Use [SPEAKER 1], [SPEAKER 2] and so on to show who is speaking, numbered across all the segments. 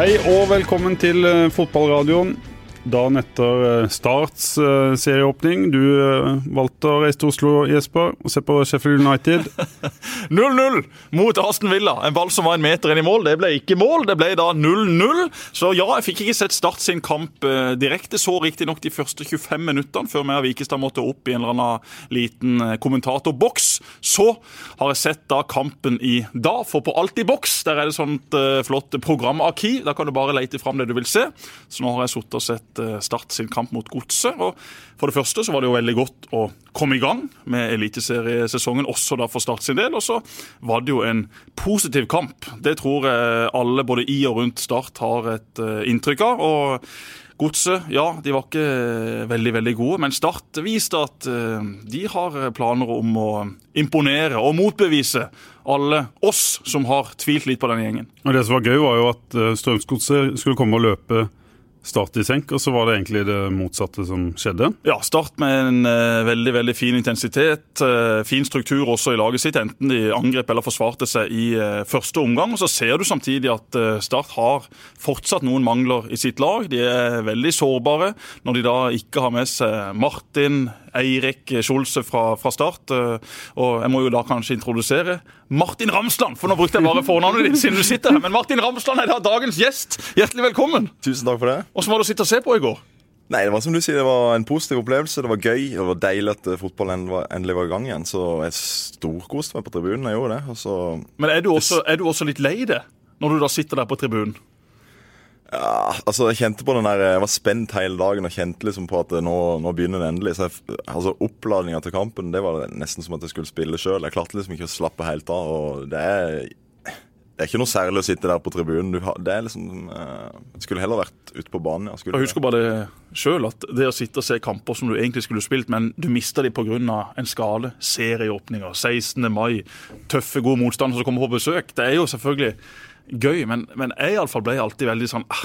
[SPEAKER 1] Hei og velkommen til eh, fotballradioen. Dagen etter eh, Starts eh, serieåpning. Du eh, valgte å reise til Oslo, Jesper, og se på Sheffield United.
[SPEAKER 2] 0-0 mot Aston Villa. En ball som var en meter inn i mål. Det ble ikke mål, det ble da 0-0. Så ja, jeg fikk ikke sett Start sin kamp direkte. Så riktignok de første 25 minuttene før vi og Vikestad måtte opp i en eller annen liten kommentatorboks. Så har jeg sett da kampen i dag, for på Alltid boks der er det sånt flott programarkiv. Da kan du bare lete fram det du vil se. Så nå har jeg sittet og sett eh, Start sin kamp mot Godset. For det første så var det jo veldig godt å komme i gang med eliteseriesesongen, også da for Start sin del. Og så var det jo en positiv kamp. Det tror jeg alle både i og rundt Start har et eh, inntrykk av. og Godset ja, de var ikke veldig veldig gode, men Start viste at eh, de har planer om å imponere og motbevise alle oss som har tvilt litt på den gjengen.
[SPEAKER 1] Og Det som var gøy, var jo at eh, Strømsgodset skulle komme og løpe Start i senk, og så var det egentlig det motsatte som skjedde.
[SPEAKER 2] Ja, Start med en eh, veldig veldig fin intensitet. eh, fin struktur også i laget sitt, enten de angrep eller forsvarte seg i eh, første omgang. Og Så ser du samtidig at eh, Start har fortsatt noen mangler i sitt lag. De er veldig sårbare når de da ikke har med seg Martin, Eirik Skjolse fra, fra start. eh, Og jeg må jo da kanskje introdusere Martin Ramsland, for nå brukte jeg bare fornavnet ditt siden du sitter her. Men Martin Ramsland er da dagens gjest. Hjertelig velkommen.
[SPEAKER 3] Tusen takk for det.
[SPEAKER 2] Hvordan var det å sitte og se på i går?
[SPEAKER 3] Nei, Det var som du sier, det var en positiv opplevelse. Det var gøy. Det var deilig at eh, fotballen endelig var- i gang igjen. Så jeg storkoste meg på tribunen. Jeg gjorde det. Så,
[SPEAKER 2] Men er du også, er du også litt lei det, når du da sitter der på tribunen?
[SPEAKER 3] Ja, altså Jeg kjente på den der, jeg var spent hele dagen og kjente liksom på at nå, nå begynner det endelig. Så jeg, altså Oppladninga til kampen det var nesten som at jeg skulle spille sjøl. Jeg klarte liksom ikke å slappe helt av. og det er... Det er ikke noe særlig å sitte der på tribunen. Du det er liksom eh, Skulle heller vært ute på banen. Ja.
[SPEAKER 2] Jeg husker bare det selv, at det å sitte og se kamper som du egentlig skulle spilt, men du mista de pga. en skade, serieåpninger, 16. mai, tøffe, gode motstandere som kommer på besøk, det er jo selvfølgelig gøy, men, men jeg i alle fall ble alltid veldig sånn ah,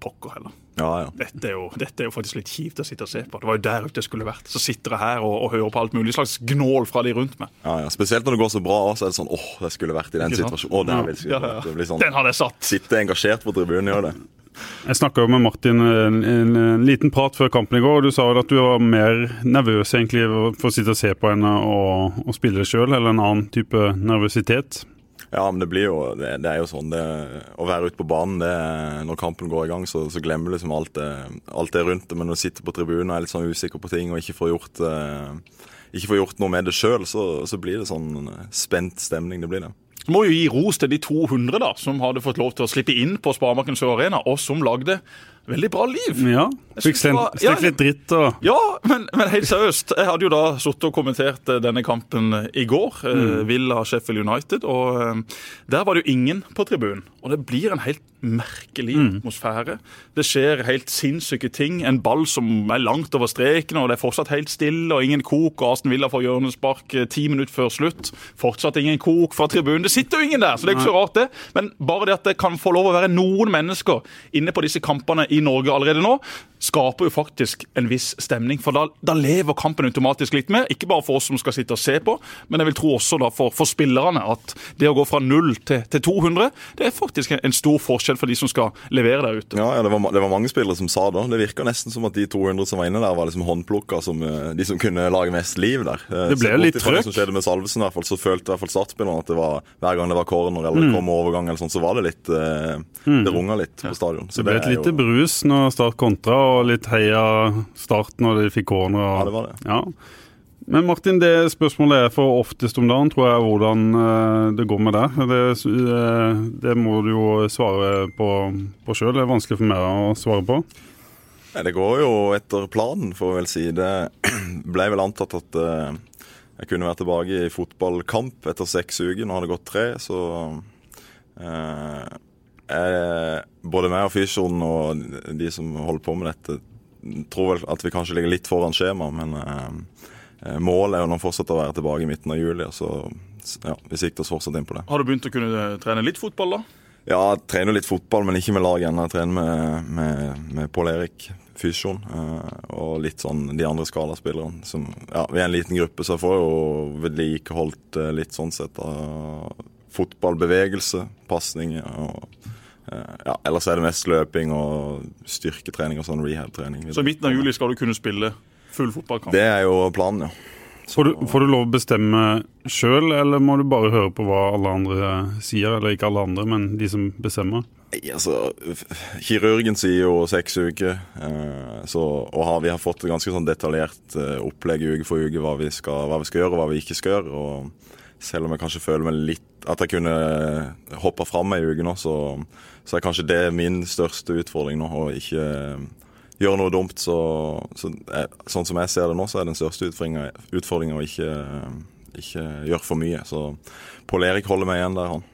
[SPEAKER 2] Pokker heller.
[SPEAKER 3] Ja, ja.
[SPEAKER 2] Dette er, jo, dette er jo faktisk litt kjipt å sitte og se på. Det var jo der ute jeg skulle vært. Så sitter jeg her og, og hører på alt mulig slags gnål fra de rundt meg.
[SPEAKER 3] Ja, ja. Spesielt når det går så bra, så er det sånn åh, jeg skulle vært i den situasjonen. Åh, der vil jeg
[SPEAKER 2] Ja, ja, ja.
[SPEAKER 3] Det blir sånn
[SPEAKER 2] Den hadde jeg satt.
[SPEAKER 3] Sitte engasjert på tribunen, gjør det.
[SPEAKER 1] Jeg snakka med Martin en, en, en liten prat før kampen i går, og du sa at du var mer nervøs egentlig for å sitte og se på enn å, og spille sjøl, eller en annen type nervøsitet.
[SPEAKER 3] Ja, men det blir jo Det, det er jo sånn. Det, å være ute på banen det, Når kampen går i gang, så, så glemmer du liksom alt det, alt det rundt det. Men når du sitter på tribunen og er litt sånn usikker på ting og ikke får gjort, eh, ikke får gjort noe med det sjøl, så, så blir det sånn spent stemning. Det blir det.
[SPEAKER 2] Så må jo gi ros til de 200 da, som hadde fått lov til å slippe inn på Sparemarken Sør Arena, og som lagde veldig bra liv.
[SPEAKER 1] Ja. Fikk slengt
[SPEAKER 2] ja,
[SPEAKER 1] litt dritt og
[SPEAKER 2] Ja, men, men helt seriøst. Jeg hadde jo da sittet og kommentert eh, denne kampen eh, i går. Mm. Villa Sheffield United. Og eh, der var det jo ingen på tribunen. Og det blir en helt merkelig atmosfære. Det skjer helt sinnssyke ting. En ball som er langt over streken, og det er fortsatt helt stille, og ingen kok. og Aston Villa får hjørnespark eh, ti minutter før slutt. Fortsatt ingen kok fra tribunen. Det sitter jo ingen der, så det er ikke så rart, det. Men bare det at det kan få lov å være noen mennesker inne på disse kampene i Norge allerede nå, skaper jo faktisk en viss stemning. For da, da lever kampen automatisk litt mer. Ikke bare for oss som skal sitte og se på, men jeg vil tro også da for, for spillerne at det å gå fra 0 til, til 200, det er faktisk en, stor forskjell for de som skal levere der ute.
[SPEAKER 3] Ja, ja det, var, det var mange spillere som sa det. Det virka nesten som at de 200 som var inne der, var liksom håndplukka som eh, de som kunne lage mest liv der. Eh,
[SPEAKER 1] Det ble
[SPEAKER 3] så
[SPEAKER 1] litt
[SPEAKER 3] trøkk. det som skjedde med Salvesen, i hvert fall, så følte i hvert fall startspillerne at det var hver gang det var corner eller det kom overgang, eller sånn, så var det litt eh, Det runga litt på stadion. Så
[SPEAKER 1] Det ble et lite
[SPEAKER 3] jo-
[SPEAKER 1] brus når Start kontra, og litt heia Start når de fikk corner. Og,
[SPEAKER 3] Ja, det var det.
[SPEAKER 1] Ja. Men Martin, det spørsmålet er for oftest om dagen, tror jeg, hvordan eh, det går med deg. Det, eh, det må du jo svare på, på sjøl. Det er vanskelig for meg å svare på.
[SPEAKER 3] Nei, Det går jo etter planen, får vi vel si. Det ble vel antatt at eh, jeg kunne være tilbake i fotballkamp etter seks uker. Nå har det gått tre, så eh, jeg, Både meg og fysioen og de som holder på med dette, tror vel at vi kanskje ligger litt foran skjema, men eh, målet er jo nå fortsatt å være tilbake i midten av juli. Så ja, vi sikter oss fortsatt inn på det.
[SPEAKER 2] Har du begynt å kunne trene litt fotball, da?
[SPEAKER 3] Ja, jeg trener litt fotball, men ikke med lag ennå. Jeg trener med, med, med Pål Erik Fysjon eh, og litt sånn de andre skalaspillerne. Som, ja, vi er en liten gruppe, så jeg får jo vedlikeholdt eh, litt sånn sett av fotballbevegelse, pasninger og eh, ja, ellers er det mest løping og styrketrening og sånn rehab-trening.
[SPEAKER 2] Så i midten av juli skal du kunne spille full fotballkamp?
[SPEAKER 3] Det er jo planen, ja.
[SPEAKER 1] Får du, får du lov å bestemme sjøl, eller må du bare høre på hva alle andre sier? Eller ikke alle andre, men de som bestemmer?
[SPEAKER 3] Nei, altså, Kirurgen sier jo seks uker, eh, så, og har, vi har fått et ganske sånn detaljert eh, opplegg uke for uke hva vi, skal, hva vi skal gjøre og hva vi ikke skal gjøre. og Selv om jeg kanskje føler meg litt at jeg kunne hoppe fram ei uke nå, så, så er kanskje det min største utfordring nå. Å ikke eh, gjøre noe dumt. Så, så jeg, sånn som jeg ser det nå, så er den største utfordringa å ikke, eh, ikke gjøre for mye. Så Pål Erik holder meg igjen der, han.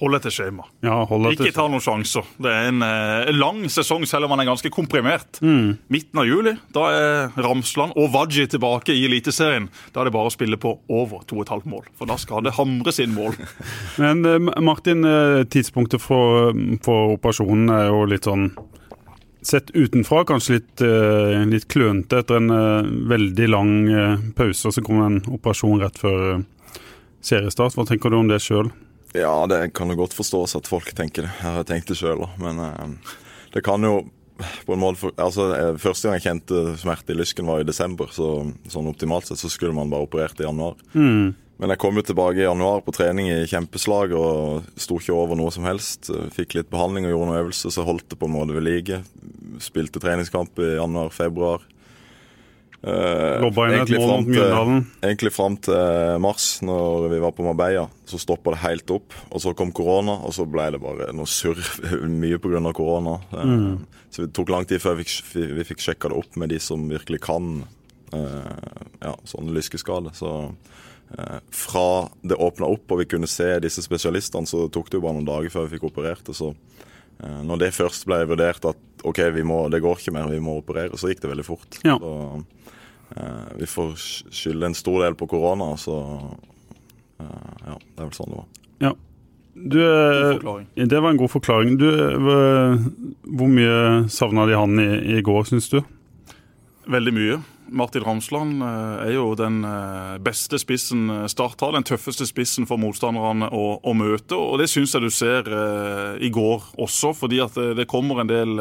[SPEAKER 2] Hold etter skjema.
[SPEAKER 1] Ja, hold deg
[SPEAKER 2] Ikke ta noen sjanser. Det er en eh, lang sesong, selv om han er ganske komprimert. Midten av juli da er Ramsland og Waji tilbake i Eliteserien. Da er det bare å spille på over 2,5 mål, for da skal det hamres inn mål.
[SPEAKER 1] Men eh, Martin, eh, tidspunktet for, for operasjonen er jo litt sånn Sett utenfra kanskje litt, eh, litt klønete etter en veldig lang pause, og så kommer en operasjon rett før seriestart. Hva tenker du om det sjøl?
[SPEAKER 3] Ja, det kan jo godt forstås at folk tenker det. Jeg har tenkt det sjøl òg, men eh, det kan jo på en måte for, altså, eh, Første gang jeg kjente smerte i lysken, var i desember. Så sånn optimalt sett så skulle man bare operert i januar. Men jeg kom jo tilbake i januar på trening i kjempeslag og sto ikke over noe som helst. Fikk litt behandling og gjorde noen øvelser, så holdt det på en måte ved like. Spilte treningskamp i januar-februar. Uh,
[SPEAKER 1] mål mot Mjøndalen.
[SPEAKER 3] Egentlig fram til mars, når vi var på Marbella, så stoppa det helt opp. Og så kom korona, og så ble det bare noe surr mye pga. korona. Uh, Så det tok lang tid før vi fikk, vi fikk sjekka det opp med de som virkelig kan uh, ja, sånn lyskeskade. Så fra det åpna opp og vi kunne se disse spesialistene, så tok det jo bare noen dager før vi fikk operert Og Så når det først ble vurdert at OK, vi må, det går ikke mer, vi må operere, så gikk det veldig fort.
[SPEAKER 1] Ja.
[SPEAKER 3] Så, Eh, vi får skylde en stor del på korona, så eh, ja, det er vel sånn det var.
[SPEAKER 1] Ja. Du, eh, det var en god forklaring. Du, eh, hvor mye savna de han i, i går, syns du?
[SPEAKER 2] Veldig mye. Martin Ramsland eh, er jo den eh, beste spissen eh, Start har, den tøffeste spissen for motstanderne å, å møte. Og det syns jeg du ser i går også, fordi at det, kommer en del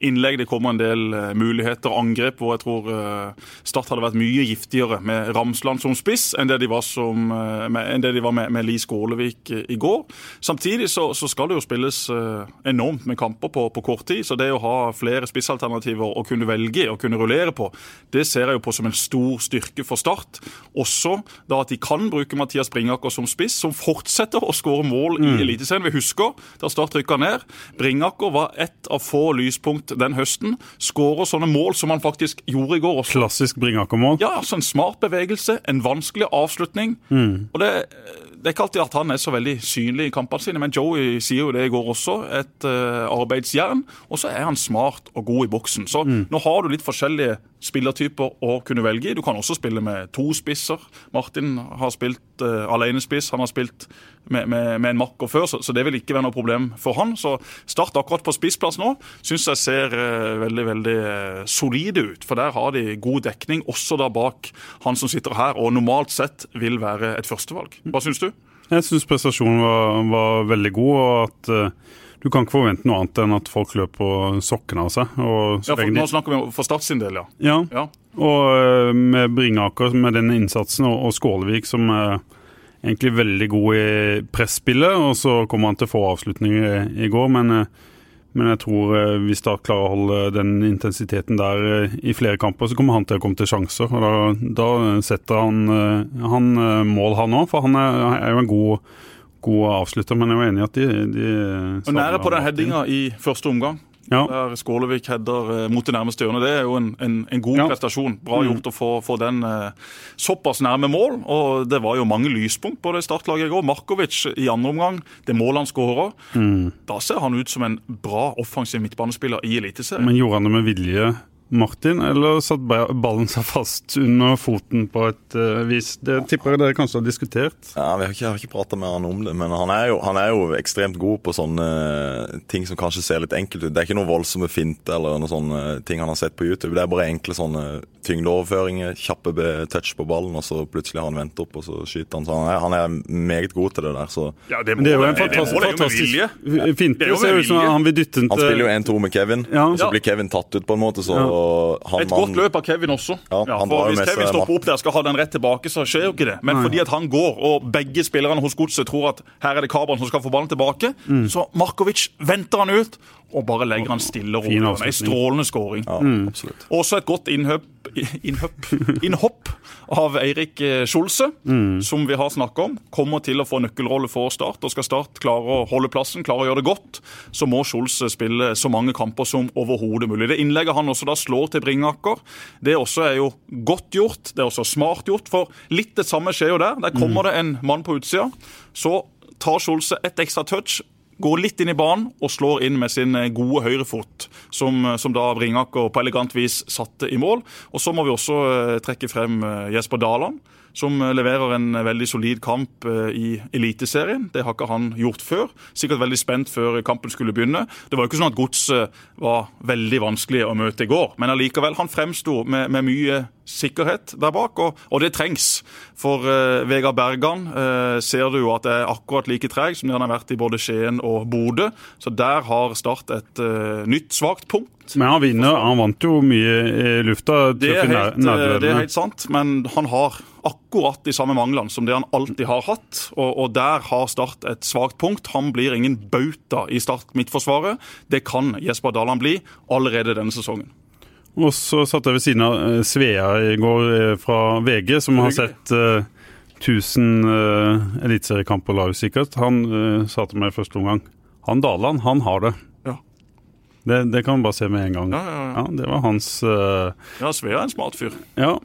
[SPEAKER 2] innlegg, det kommer en del muligheter muligheter, angrep, hvor jeg tror eh, Start hadde vært mye giftigere med Ramsland som spiss enn det de var, som, eh, det de var med, med Li Skålevik eh, i går. Samtidig så, så skal det jo spilles eh, enormt med kamper på, på kort tid, så det å ha flere spissalternativer å kunne velge og kunne rullere på, det ser jeg jo på som en stor styrke for Start. Også da at de kan bruke Mathias Bringaker som spiss, som fortsetter å skåre mål i Eliteserien. Vi husker da Start rykka ned. Bringaker var ett av få lyspunkt den høsten. Skårer sånne mål som han faktisk gjorde i går også.
[SPEAKER 1] Klassisk Bringaker-mål.
[SPEAKER 2] Ja, altså En smart bevegelse, en vanskelig avslutning. Og det, det er ikke alltid at han er så veldig synlig i kampene sine, men Joey sier jo det i går også. Et uh, arbeidsjern. Og så er han smart og god i boksen. Så nå har du litt forskjellige spillertyper å kunne velge i. Du kan også spille med to spisser. Martin har spilt uh, alenespiss, han har spilt med, med, med en makker før, så, så det vil ikke være noe problem for han. Så Start akkurat på spissplass nå syns jeg ser uh, veldig veldig eh, solide ut. For der har de god dekning, også da bak han som sitter her, og normalt sett vil være et førstevalg. Hva syns du?
[SPEAKER 1] Jeg syns prestasjonen var, var veldig god, og at uh, du kan ikke forvente noe annet enn at folk løper på sokkene av seg.
[SPEAKER 2] Ja, for, nå snakker vi om for Start sin del, ja.
[SPEAKER 1] ja.
[SPEAKER 2] ja.
[SPEAKER 1] Og uh, med Bringaker med den innsatsen, og, og Skålevik som er egentlig veldig god i presspillet, og så kommer han til få avslutninger i, i går, men, eh, men jeg tror eh, hvis Start klarer å holde den intensiteten der eh, i flere kamper, så kommer han til å komme til sjanser. og Da, da setter han, eh, han mål, han òg, for han er, er jo en god, god avslutter. Men jeg er jo enig i at de, de
[SPEAKER 2] Og Nære på den headinga i første omgang.
[SPEAKER 1] Ja.
[SPEAKER 2] Der Skålevik header eh, mot det nærmeste hjørnet. Det er jo en, en, en god
[SPEAKER 1] Ja.
[SPEAKER 2] prestasjon. Bra gjort å få, få den eh, såpass nærme mål. Og det var jo mange lyspunkt på det startlaget i går. Markovic i andre omgang, det målet han skårer, da ser han ut som en bra offensiv midtbanespiller i Eliteserien.
[SPEAKER 1] Men gjorde han det med vilje, Martin, eller satt ba- ballen seg fast under foten på et uh, vis? Det tipper jeg dere kanskje har diskutert.
[SPEAKER 3] Ja, Vi har ikke, har ikke prata med han om det, men han er, jo, han er jo ekstremt god på sånne ting som kanskje ser litt enkelt ut. Det er ikke noe voldsomme fint eller noen sånne ting han har sett på YouTube. Det er bare enkle sånne tyngdeoverføringer, kjappe touch på ballen, og så plutselig har han vendt opp, og så skyter han. Så han er, han er meget god til det der. Så
[SPEAKER 2] Ja, det,
[SPEAKER 1] må, det er jo en fantastisk, fantastisk finte.
[SPEAKER 2] Det er
[SPEAKER 1] ser ut som han vil dytte den
[SPEAKER 3] han spiller jo 1-2 med Kevin,
[SPEAKER 1] Ja.
[SPEAKER 3] så blir Kevin tatt ut på en måte, så han
[SPEAKER 2] Et godt løp av Kevin også.
[SPEAKER 3] Ja,
[SPEAKER 2] Ja,
[SPEAKER 3] han
[SPEAKER 2] for Hvis Kevin stopper opp der skal ha den rett tilbake, så skjer jo ikke det. Men
[SPEAKER 1] Nei.
[SPEAKER 2] fordi at han går, og begge spillerne hos Godset tror at her er det Kabran som skal få ballen tilbake,
[SPEAKER 3] Mm.
[SPEAKER 2] så Markovic venter han ut og bare legger han stille og rolig. En strålende skåring.
[SPEAKER 3] Ja, mm.
[SPEAKER 2] Også et godt innhopp, innhopp, innhopp av Eirik Skjolse, mm. som vi har snakka om. Kommer til å få nøkkelrolle for Start. og Skal Start klare å holde plassen, klare å gjøre det godt, så må Skjolse spille så mange kamper som overhodet mulig. Det innlegget han også da slår til Bringaker, det også er jo godt gjort. Det er også smart gjort, for litt det samme skjer jo der. Der kommer det en mann på utsida. Så tar Skjolse et ekstra touch går litt inn i banen og slår inn med sin eh, gode høyrefot, som, eh, som da Bringaker på elegant vis satte i mål. Og så må vi også eh, trekke frem Jesper Daland, som eh, leverer en eh, veldig solid kamp eh, i Eliteserien. Det har ikke han gjort før. Sikkert veldig spent før kampen skulle begynne. Det var jo ikke sånn at Godset var veldig vanskelig å møte i går, men allikevel, han fremsto med, med mye sikkerhet der bak, og, og det trengs. For uh, Vegard Bergan uh, ser du jo at er akkurat like treg som det han har vært i både Skien og Bodø. Så der har Start et uh, nytt svakt punkt.
[SPEAKER 1] Men han vinner. Han vant jo mye i lufta.
[SPEAKER 2] Det er, helt, eh, det er helt sant, men han har akkurat de samme manglene som det han alltid har hatt. Og, og der har Start et svakt punkt. Han blir ingen bauta i Start midtforsvaret. Det kan Jesper Daland bli allerede denne sesongen.
[SPEAKER 1] Og så satt jeg ved siden av eh, Svea i går eh, fra VG, som har sett eh, 1000 uh, eliteseriekamper live, sikkert. Han uh, sa til meg i første omgang Han Daland, han har det. Det, det kan vi bare se med en gang.
[SPEAKER 2] Ja, ja, ja.
[SPEAKER 1] Ja, det var hans uh...
[SPEAKER 2] Ja, Svea er en smart fyr.
[SPEAKER 1] Ja.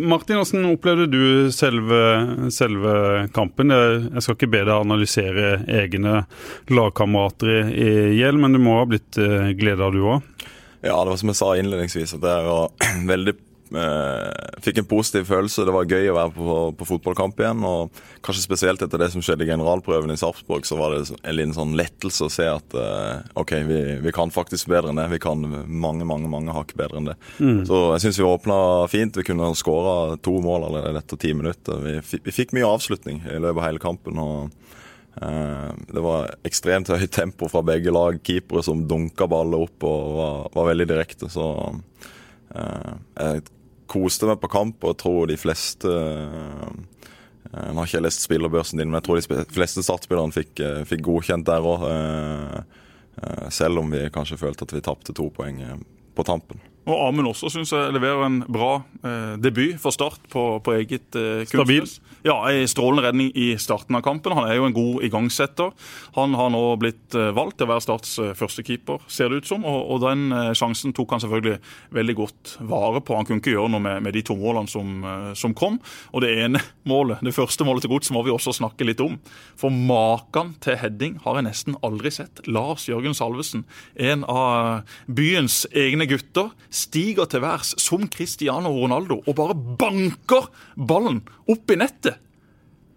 [SPEAKER 1] Martin, hvordan opplevde du selve, selve kampen? Jeg jeg skal ikke be deg analysere egne lagkamerater i i hjel, men du må ha blitt uh, gleda du òg?
[SPEAKER 3] Ja, det var som jeg sa innledningsvis, at det var veldig eh, Fikk en positiv følelse. Det var gøy å være på, på fotballkamp igjen. Og kanskje spesielt etter det som skjedde i generalprøven i Sarpsborg, så var det en liten sånn lettelse å se at eh, OK, vi, vi kan faktisk bedre enn det. Vi kan mange, mange mange hakk bedre enn det. Så jeg syns vi åpna fint. Vi kunne skåra to mål allerede etter ti minutter. Vi, vi fikk mye avslutning i løpet av hele kampen. og Eh, Det var ekstremt høyt tempo fra begge lag. Keepere som dunka baller opp og var, var veldig direkte. Så eh, jeg koste meg på kamp, og jeg tror de fleste eh, Nå har ikke jeg lest spillerbørsen din, men jeg tror de fleste startspillerne fikk, eh, fikk godkjent der òg. selv om vi kanskje følte at vi tapte to poeng eh, på tampen.
[SPEAKER 2] Og Amund også syns jeg leverer en bra eh, debut for Start på, på eget eh,
[SPEAKER 1] Stabil.
[SPEAKER 2] Ja, en strålende redning i starten av kampen. Han er jo en god igangsetter. Han har nå blitt eh, valgt til å være Starts første førstekeeper, ser det ut som. Og, og den eh, sjansen tok han selvfølgelig veldig godt vare på. Han kunne ikke gjøre noe med, med de to målene som, eh, som kom. Og det ene målet, det første målet til Gods, må vi også snakke litt om. For maken til heading har jeg nesten aldri sett. Lars Jørgen Salvesen, en av byens egne gutter, stiger til værs som Cristiano Ronaldo og bare banker ballen opp i nettet.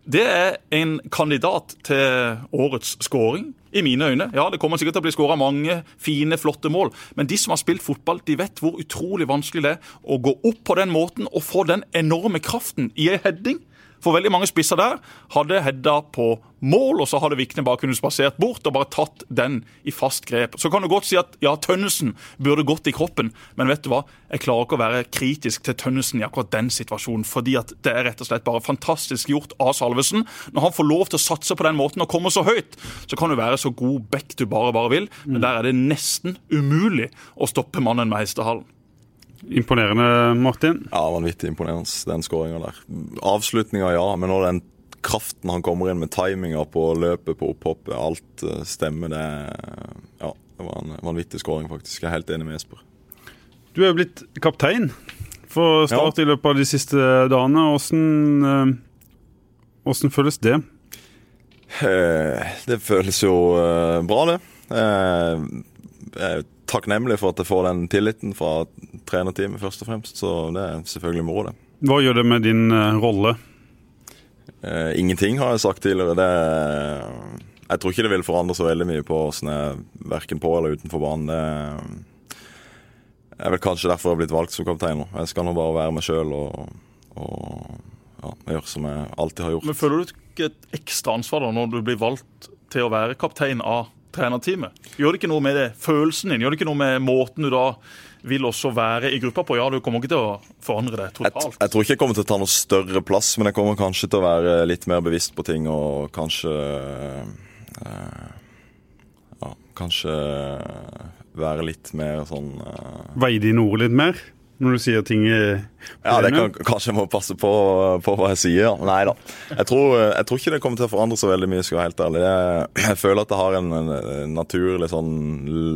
[SPEAKER 2] Det er en kandidat til årets scoring, i mine øyne. Ja, Det kommer sikkert til å bli skåra mange fine, flotte mål, men de som har spilt fotball, de vet hvor utrolig vanskelig det er å gå opp på den måten og få den enorme kraften i ei heading. For veldig mange spisser der hadde hedda på mål, og så hadde Vikne bare kunnet spasert bort og bare tatt den i fast grep. Så kan du godt si at ja, Tønnesen burde gått i kroppen, men vet du hva? Jeg klarer ikke å være kritisk til Tønnesen i akkurat den situasjonen, fordi at det er rett og slett bare fantastisk gjort av Salvesen. Når han får lov til å satse på den måten og komme så høyt, så kan du være så god back du bare bare vil, men der er det nesten umulig å stoppe mannen med hestehalen.
[SPEAKER 1] Imponerende, Martin.
[SPEAKER 3] Ja, Vanvittig imponerende, den skåringa der. Avslutninga, ja, men når den kraften han kommer inn med, timinga på løpet, på opphoppet, alt eh, stemmer, det Ja, det var en vanvittig skåring, faktisk. Jeg er helt enig med Jesper.
[SPEAKER 1] Du er jo blitt kaptein for Start i løpet av de siste dagene. Åssen hvordan føles det?
[SPEAKER 3] Eh, Det føles jo eh, bra, det. Eh, Jeg takknemlig for at jeg får den tilliten fra trenerteamet, først og fremst. Så det er selvfølgelig moro, det.
[SPEAKER 1] Hva gjør det med din uh, rolle?
[SPEAKER 3] Uh, ingenting har jeg sagt tidligere. Det, jeg tror ikke det vil forandre så veldig mye på åssen jeg verken på eller utenfor banen. Det, er vel kanskje derfor jeg har blitt valgt som kaptein nå. Jeg skal nå bare være meg sjøl og, og ja, gjøre som jeg alltid har gjort.
[SPEAKER 2] Men Føler du ikke et ekstra ansvar da når du blir valgt til å være kaptein av trenerteamet? Gjør det ikke noe med det, følelsen din? Gjør det ikke noe med måten du da vil også være i gruppa på? Ja, du kommer ikke til å forandre det totalt.
[SPEAKER 3] jeg tror ikke jeg kommer til å ta noe større plass, men jeg kommer kanskje til å være litt mer bevisst på ting og kanskje øh, Ja, kanskje være litt mer sånn øh,
[SPEAKER 1] Veie dine ord litt mer når du sier ting i
[SPEAKER 3] Ja, det kan, kanskje jeg må passe på, på hva jeg sier. Ja. Nei da. Jeg tror, jeg tror ikke det kommer til å forandre så veldig mye, skal jeg være helt ærlig. Jeg, jeg føler at jeg har en, en naturlig sånn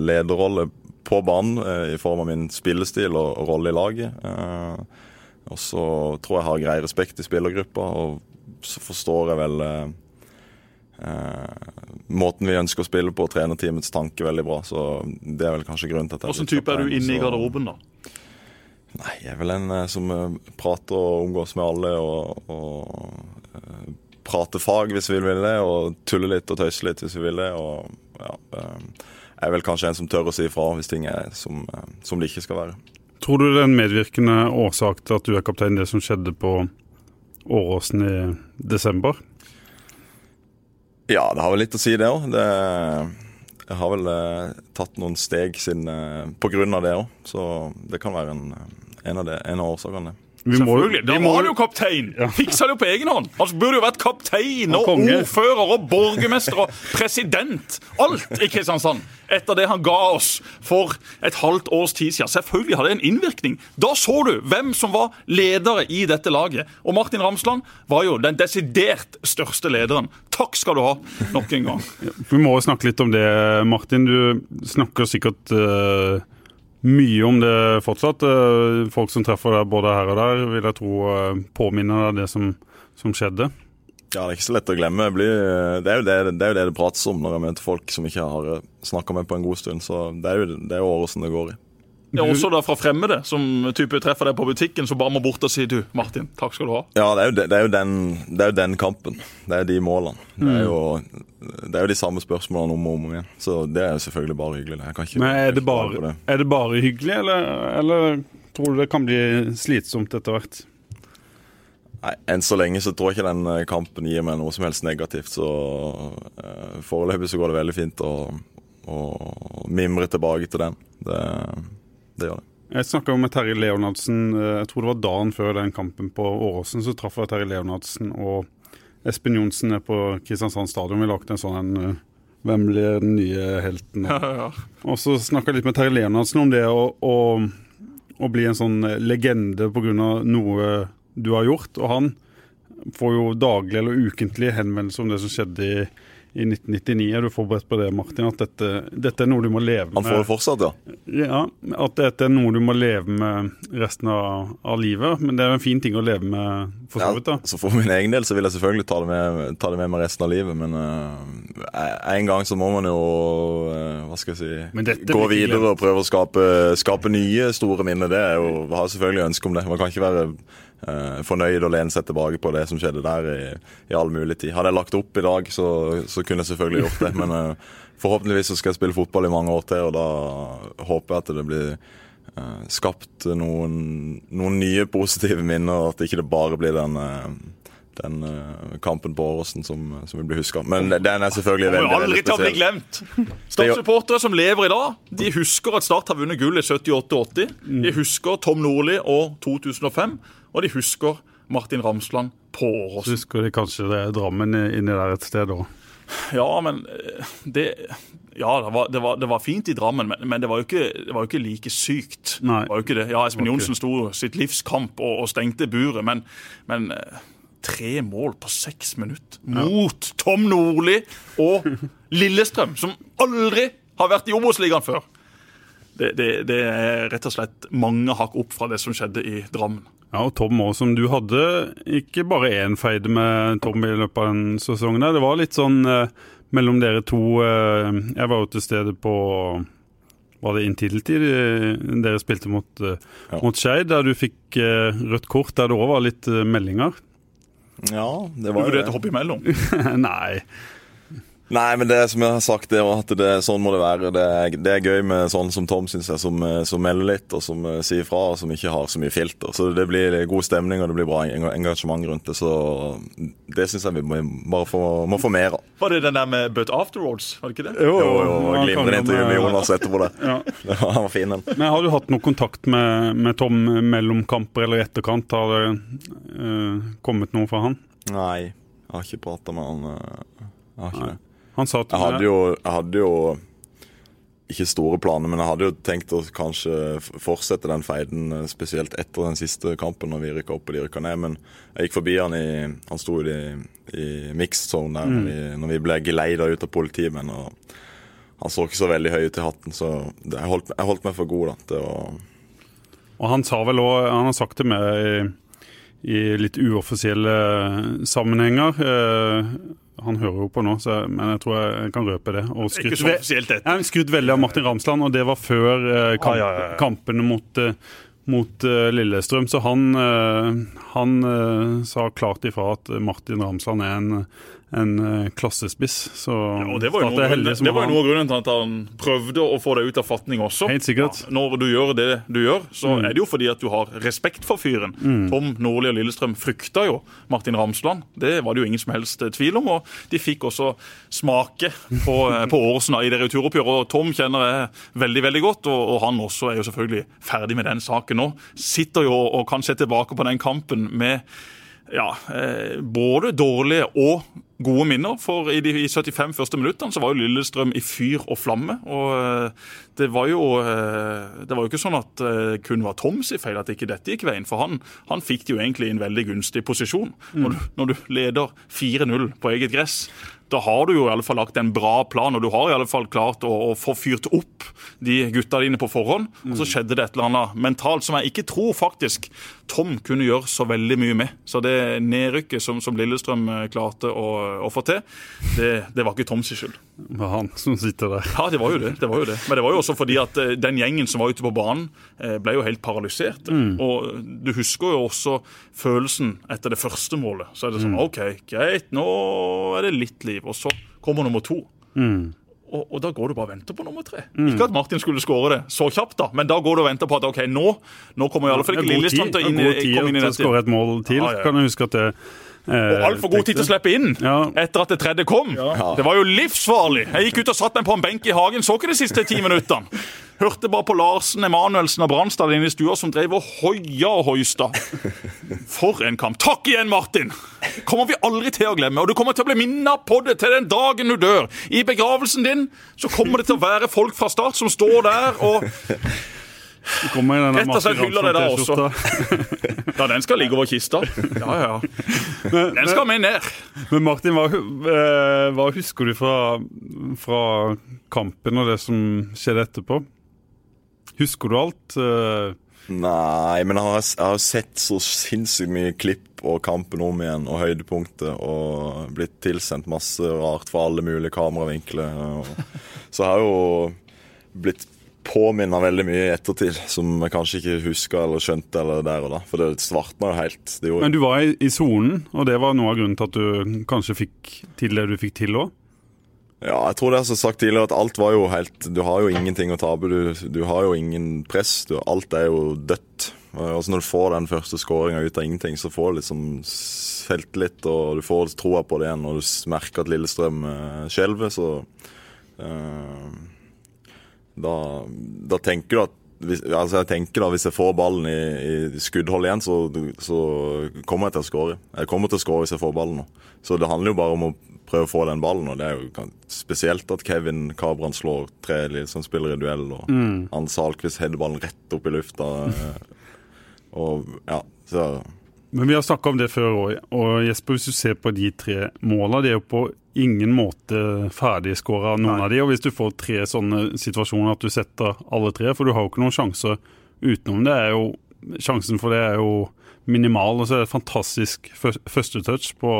[SPEAKER 3] lederrolle på banen eh, i form av min spillestil og, og rolle i laget. Eh, og så tror jeg jeg har grei respekt i spillergruppa, og så forstår jeg vel eh, eh, måten vi ønsker å spille på, trenerteamets tanke veldig bra. Så det er vel kanskje grunnen til at
[SPEAKER 2] Hvilken type er du inne i garderoben, da?
[SPEAKER 3] Nei, jeg er vel en eh, som eh, prater og omgås med alle og, og uh, prater fag hvis vi vil det, og tuller litt og tøyser litt hvis vi vil det. Og ja, uh, jeg er vel kanskje en som tør å si ifra hvis ting er som, uh, som det ikke skal være.
[SPEAKER 1] Tror du det er en medvirkende årsak til at du er kaptein, det som skjedde på Åråsen i desember?
[SPEAKER 3] Ja, det har vel litt å si, det òg. Jeg har vel eh, tatt noen steg siden eh, av det òg, så det kan være en, en, av, en av årsakene.
[SPEAKER 1] Vi må-
[SPEAKER 2] Selvfølgelig. Da var han jo kaptein! Fiksa det jo på egen hånd. Han burde jo vært kaptein og
[SPEAKER 1] Og
[SPEAKER 2] ordfører og borgermester og president. Alt i Kristiansand. Etter det han ga oss for et halvt års tid siden. Selvfølgelig hadde det en innvirkning. Da så du hvem som var ledere i dette laget. Og Martin Ramsland var jo den desidert største lederen. Takk skal du ha nok en gang.
[SPEAKER 1] Vi må jo snakke litt om det, Martin. Du snakker sikkert eh, mye om det fortsatt. Eh, folk som treffer deg både her og der, vil jeg tro eh, påminner deg det som, som skjedde.
[SPEAKER 3] Ja, det er ikke så lett å glemme. Det, er jo det, det det det prates om når jeg møter folk som ikke har snakka med på en god stund. Så det er jo, det jo Åråsen det går i.
[SPEAKER 2] Ja, også da fra fremmede, som type treffer deg på butikken, så bare må bort og si du, Martin, takk skal du ha.
[SPEAKER 3] Ja, det er, jo, det, det, er jo den, det er jo den kampen. Det er de målene. Det er jo, det er jo de samme spørsmålene om og om igjen. Så det er jo selvfølgelig bare hyggelig. Ikke,
[SPEAKER 1] Men er det bare,
[SPEAKER 3] det.
[SPEAKER 1] er det bare hyggelig, eller, eller tror du det kan bli slitsomt etter hvert?
[SPEAKER 3] Nei, Enn så lenge så tror jeg ikke den eh, kampen gir meg noe som helst negativt. Så uh, foreløpig så går det veldig fint å, å mimre tilbake til den. Det, det gjør det.
[SPEAKER 1] Jeg snakka med Terje Leonardsen, eh, jeg tror det var dagen før den kampen på Åråsen. Så traff jeg Terje Leonardsen og Espen Johnsen nede på Kristiansand stadion. Vi lagde en sånn en, eh, Hvem blir den nye helten? Og så snakka jeg litt med Terje Leonardsen om det å, å, å bli en sånn legende pga. noe du har gjort. Og han får jo daglig eller ukentlig henvendelser om det som skjedde i, i 1999. Er du forberedt på det, Martin? At dette, dette er noe du må leve med?
[SPEAKER 3] Han får det fortsatt, ja.
[SPEAKER 1] ja, at dette er noe du må leve med resten av, av livet. Men det er jo en fin ting å leve med, for så vidt. da.
[SPEAKER 3] så for min egen del så vil jeg selvfølgelig ta det med, ta det med meg resten av livet, men uh, en gang så må man jo uh, hva skal jeg si, gå videre og prøve å skape, skape nye store minner. Det er jo, har selvfølgelig ønske om det. Man kan ikke være fornøyd og lene seg tilbake på det som skjedde der i, i all mulig tid. Hadde jeg lagt opp i dag, så, så kunne jeg selvfølgelig gjort det, men uh, forhåpentligvis så skal jeg spille fotball i mange år til, og da håper jeg at det blir uh, skapt noen, noen nye positive minner, og at ikke det bare blir den, uh, den uh, kampen på Åråsen som, som vil bli huska. Men den er selvfølgelig veldig
[SPEAKER 2] veldig, aldri til å bli glemt. Start-supportere som lever i dag, de husker at Start har vunnet gull i 78-80. De husker Tom Nordli og 2005, og de husker Martin Ramsland på Åråsen.
[SPEAKER 1] husker de kanskje det er Drammen inni der et sted òg.
[SPEAKER 2] Ja, men eh, det ja, det var, det, var, det var fint i Drammen, men, men det, var ikke, det var jo ikke like sykt.
[SPEAKER 1] Nei.
[SPEAKER 2] Det var jo ikke det. Ja, Espen Johnsen sto sitt livs kamp og, og stengte buret, men, men eh, tre mål på seks minutter mot Tom Nordli og Lillestrøm, som aldri har vært i Obos-ligaen før. Det, det, det er rett og slett mange hakk opp fra det som skjedde i Drammen.
[SPEAKER 1] Ja, og Tom òg, som du hadde ikke bare én feide med Tom i løpet av den sesongen. Det var litt sånn eh, mellom dere to eh, Jeg var jo til stede på Var det inntil-tid dere spilte mot, eh,
[SPEAKER 3] Ja.
[SPEAKER 1] mot Skeid, der du fikk eh, rødt kort, der det òg var litt eh, meldinger?
[SPEAKER 3] Ja, det var jo
[SPEAKER 2] vurderte å
[SPEAKER 3] det.
[SPEAKER 2] hoppe imellom.
[SPEAKER 1] Nei.
[SPEAKER 3] Nei, men det som jeg har sagt, det er at det, sånn må det være. Det det er gøy med sånn som Tom, syns jeg, som, eh, som, melder litt, og som uh, sier fra, og som ikke har så mye filter. Så det blir god stemning, og det blir bra engasjement rundt det. Så det syns jeg vi må, bare få, må få mer av.
[SPEAKER 2] Var det den der med But Afterwards, var det ikke det?
[SPEAKER 3] Jo, jo, jo glimrende intervju med Jonas etterpå det. Ja. Han var fin, den.
[SPEAKER 1] Men Har du hatt noe kontakt med, med Tom mellom kamper eller etterkant? Har det uh, kommet noe fra han?
[SPEAKER 3] Nei, jeg har ikke prata med han. Jeg har ikke Nei. det.
[SPEAKER 1] Han sa
[SPEAKER 3] til jeg hadde, jo, jeg hadde jo ikke store planer, men jeg hadde jo tenkt å kanskje fortsette den feiden, eh, spesielt etter den siste kampen når vi rykka opp og de rykka ned. Men jeg gikk forbi han i Han sto i, i mixed zone der mm. når, vi, når, vi, ble geleida ut av politimenn. Og han så ikke så veldig høy ut i hatten, så jeg holdt, jeg holdt meg for god da, til å
[SPEAKER 1] Og han sa vel òg Han har sagt det med i, litt uoffisielle sammenhenger. Eh, han hører jo på nå, så, men jeg tror jeg kan røpe det. Og
[SPEAKER 2] skrytt, ikke så offisielt, dette.
[SPEAKER 1] Skrudd skrytt veldig av Martin Ramsland, og det var før eh, kamp, ah, ja, ja, ja. kampene mot, eh, mot Lillestrøm. Så han, han sa klart ifra at Martin Ramsland er en en uh, klassespiss. Så
[SPEAKER 2] ja, og Det var jo noe, det, det var noe av grunnen til at han prøvde å få deg ut av fatning også.
[SPEAKER 1] Helt sikkert.
[SPEAKER 2] Ja, når du gjør det du gjør, så mm. er det jo fordi at du har respekt for fyren. Mm. Tom Nordli og Lillestrøm frykta jo Martin Ramsland. Det var det jo ingen som helst eh, tvil om. Og de fikk også smake på, eh, på Åresen i det returoppgjøret. Og Tom kjenner jeg veldig veldig godt, og, og, han også er jo selvfølgelig ferdig med den saken nå. Sitter jo og kan se tilbake på den kampen med ja, eh, både dårlige og gode minner. For i de 75 første minuttene så var jo Lillestrøm i fyr og flamme. Og eh, det var jo, eh, det var jo ikke sånn at det kun var Toms i feil at ikke dette gikk veien. For han, han fikk det jo egentlig i en veldig gunstig posisjon. Mm. Når, du, når du leder 4-0 på eget gress, da har du jo i alle fall lagt en bra plan, og du har i alle fall klart å, å få fyrt opp de gutta dine på forhånd. Og så skjedde det et eller annet mentalt som jeg ikke tror faktisk Tom kunne gjøre så veldig mye med. Så det nedrykket som, som Lillestrøm eh, klarte å, å få til, det, det, var ikke Toms skyld.
[SPEAKER 1] Det var han som sitter der.
[SPEAKER 2] Ja, det var det. det var jo det. Men det var jo også fordi at eh, den gjengen som var ute på banen, eh, ble jo helt paralysert. Mm. Og du husker jo også følelsen etter det første målet. Så er det sånn mm. OK, greit, nå er det litt liv. Og så kommer nummer to. Mm. Og, og, da går du bare og venter på nummer tre. Mm. Ikke at Martin skulle skåre det så kjapt, da, men da går du og venter på at ok, nå, nå kommer i alle fall ikke Lillestrøm til å komme inn i
[SPEAKER 1] dette. skåre et mål til. Ah, ja. Kan du huske at det
[SPEAKER 2] og altfor god tid til å slippe inn ja. etter at det tredje kom. Ja. Det var jo livsfarlig. Jeg gikk ut og satt meg på en benk i hagen, så ikke de siste ti minuttene. Hørte bare på Larsen, Emanuelsen og Brannstad inne i stua som drev og hoia og hoista. For en kamp. Takk igjen, Martin! Kommer vi aldri til å glemme. Og du kommer til å bli minna på det til den dagen du dør. I begravelsen din så kommer det til å være folk fra start som står der og Rett og slett hyller det der også. ja, den skal ligge over kista. Ja, ja. Den skal med ned.
[SPEAKER 1] Men Martin, hva, eh, hva husker du fra, fra, kampen og det som skjedde etterpå? Husker du alt? Eh,
[SPEAKER 3] Nei, men jeg har, jeg har, sett så sinnssykt mye klipp og kampen om igjen og høydepunktet og blitt tilsendt masse rart fra alle mulige kameravinkler. Så jeg har jo blitt påminner veldig mye i ettertid, som jeg kanskje ikke husker eller skjønte eller der og da. For det svartna jo helt.
[SPEAKER 1] Men du var i sonen, og det var noe av grunnen til at du kanskje fikk til det du fikk til òg?
[SPEAKER 3] Ja, jeg tror det er som sagt tidligere at alt var jo helt Du har jo ingenting å tape. Du, du har jo ingen press. Du, alt er jo dødt. Og så når du får den første skåringa ut av ingenting, så får du liksom selvtillit, og du får troa på det igjen, og du merker at Lillestrøm uh, skjelver, så uh, da, da tenker du at hvis, altså jeg tenker da, hvis jeg får ballen i, i skuddhold igjen, så, så, kommer jeg til å skåre. Jeg kommer til å skåre hvis jeg får ballen nå. Så det handler jo bare om å prøve å få den ballen. Og det er jo spesielt at Kevin Kabran slår tre som spiller i duell, og mm. Hans Salquist header ballen rett opp i lufta. og ja, så
[SPEAKER 1] men vi har snakka om det før òg. Og Jesper, hvis du ser på de tre måla, de er jo på ingen måte ferdigskåra, noen Nei. av de. Og hvis du får tre sånne situasjoner at du setter alle tre, for du har jo ikke noen sjanser utenom det, er jo Sjansen for det er jo minimal. Og så er det et fantastisk førstetouch på,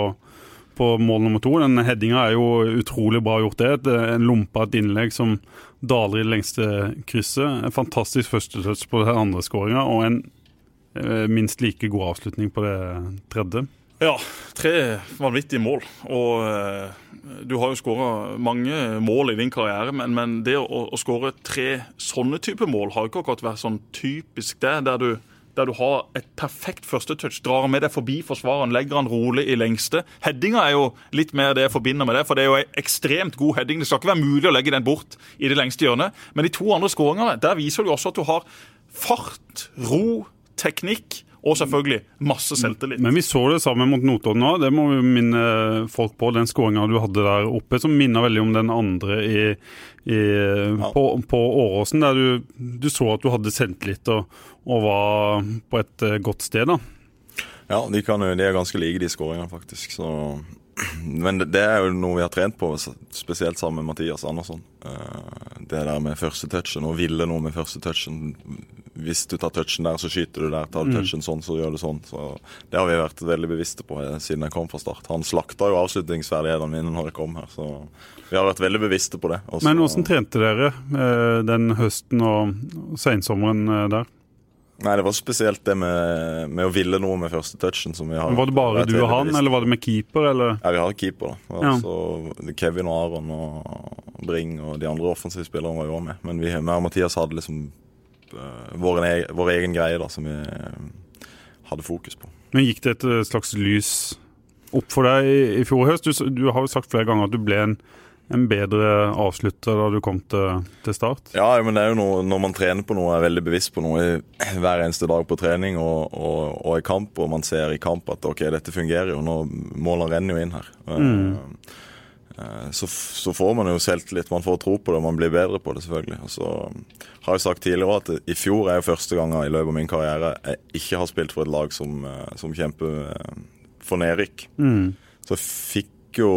[SPEAKER 1] på mål nummer to. Den headinga er jo utrolig bra gjort, det. En lompa et innlegg som daler i det lengste krysset. En fantastisk førstetouch på den andre skåringa, og en minst like god avslutning på det tredje.
[SPEAKER 2] Ja, tre vanvittige mål. Og uh, du har jo skåra mange mål i din karriere, men, men det å, å skåre tre sånne type mål har jo ikke akkurat vært sånn typisk det, der du, der du har et perfekt førstetouch, drar med deg forbi forsvareren, legger han rolig i lengste. Headinga er jo litt mer det jeg forbinder med det, for det er jo en ekstremt god heading. Det skal ikke være mulig å legge den bort i det lengste hjørnet. Men de to andre skåringene, der viser du også at du har fart, ro, teknikk og selvfølgelig masse selvtillit.
[SPEAKER 1] Men vi så det samme mot Notodden òg. Det må vi minne folk på. Den skåringa du hadde der oppe, som minner veldig om den andre i, i, ja. på, på Åråsen, der du, du, så at du hadde selvtillit og, og, var på et eh, godt sted. da.
[SPEAKER 3] Ja, de, kan, de er ganske like, de skåringene, faktisk. Så men det, er jo noe vi har trent på, spesielt sammen med Mathias Andersson. Uh, det der med første touchen, og ville noe med første touchen. Hvis du tar touchen der, så skyter du der. Tar du mm. touchen sånn, så gjør du sånn. Så Det har vi vært veldig bevisste på eh, siden jeg kom fra start. Han slakta jo avslutningsferdighetene mine når jeg kom her, så vi har vært veldig bevisste på det.
[SPEAKER 1] Også, Men hvordan trente dere uh, den høsten og sensommeren der?
[SPEAKER 3] Nei, det var spesielt det med, med, å ville noe med første touchen. som vi har.
[SPEAKER 1] Var det bare du og han, eller var det med keeper? eller?
[SPEAKER 3] Ja, vi har keeper. da. Altså, ja. Kevin og Aron og Bring og de andre offensive spillerne var jo med. Men vi, og Mathias hadde liksom uh, vår, egen, vår, egen greie da, som vi uh, hadde fokus på.
[SPEAKER 1] Men gikk det et eh, slags lys opp for deg i, i fjor høst? Du, du har jo sagt flere ganger at du ble en en bedre avslutter da du kom til, til, start?
[SPEAKER 3] Ja, men det er jo noe, når man trener på noe, er veldig bevisst på noe hver eneste dag på trening og, og, og, i kamp, og man ser i kamp at ok, dette fungerer jo, nå målene renner jo inn her. Mm. Uh, så, så, får man jo selvtillit, man får tro på det, og man blir bedre på det, selvfølgelig. Og så har jeg sagt tidligere at i fjor er jo første gang i løpet av min karriere jeg ikke har spilt for et lag som, eh, som kjemper eh, for nedrykk. Mm. Så fikk jo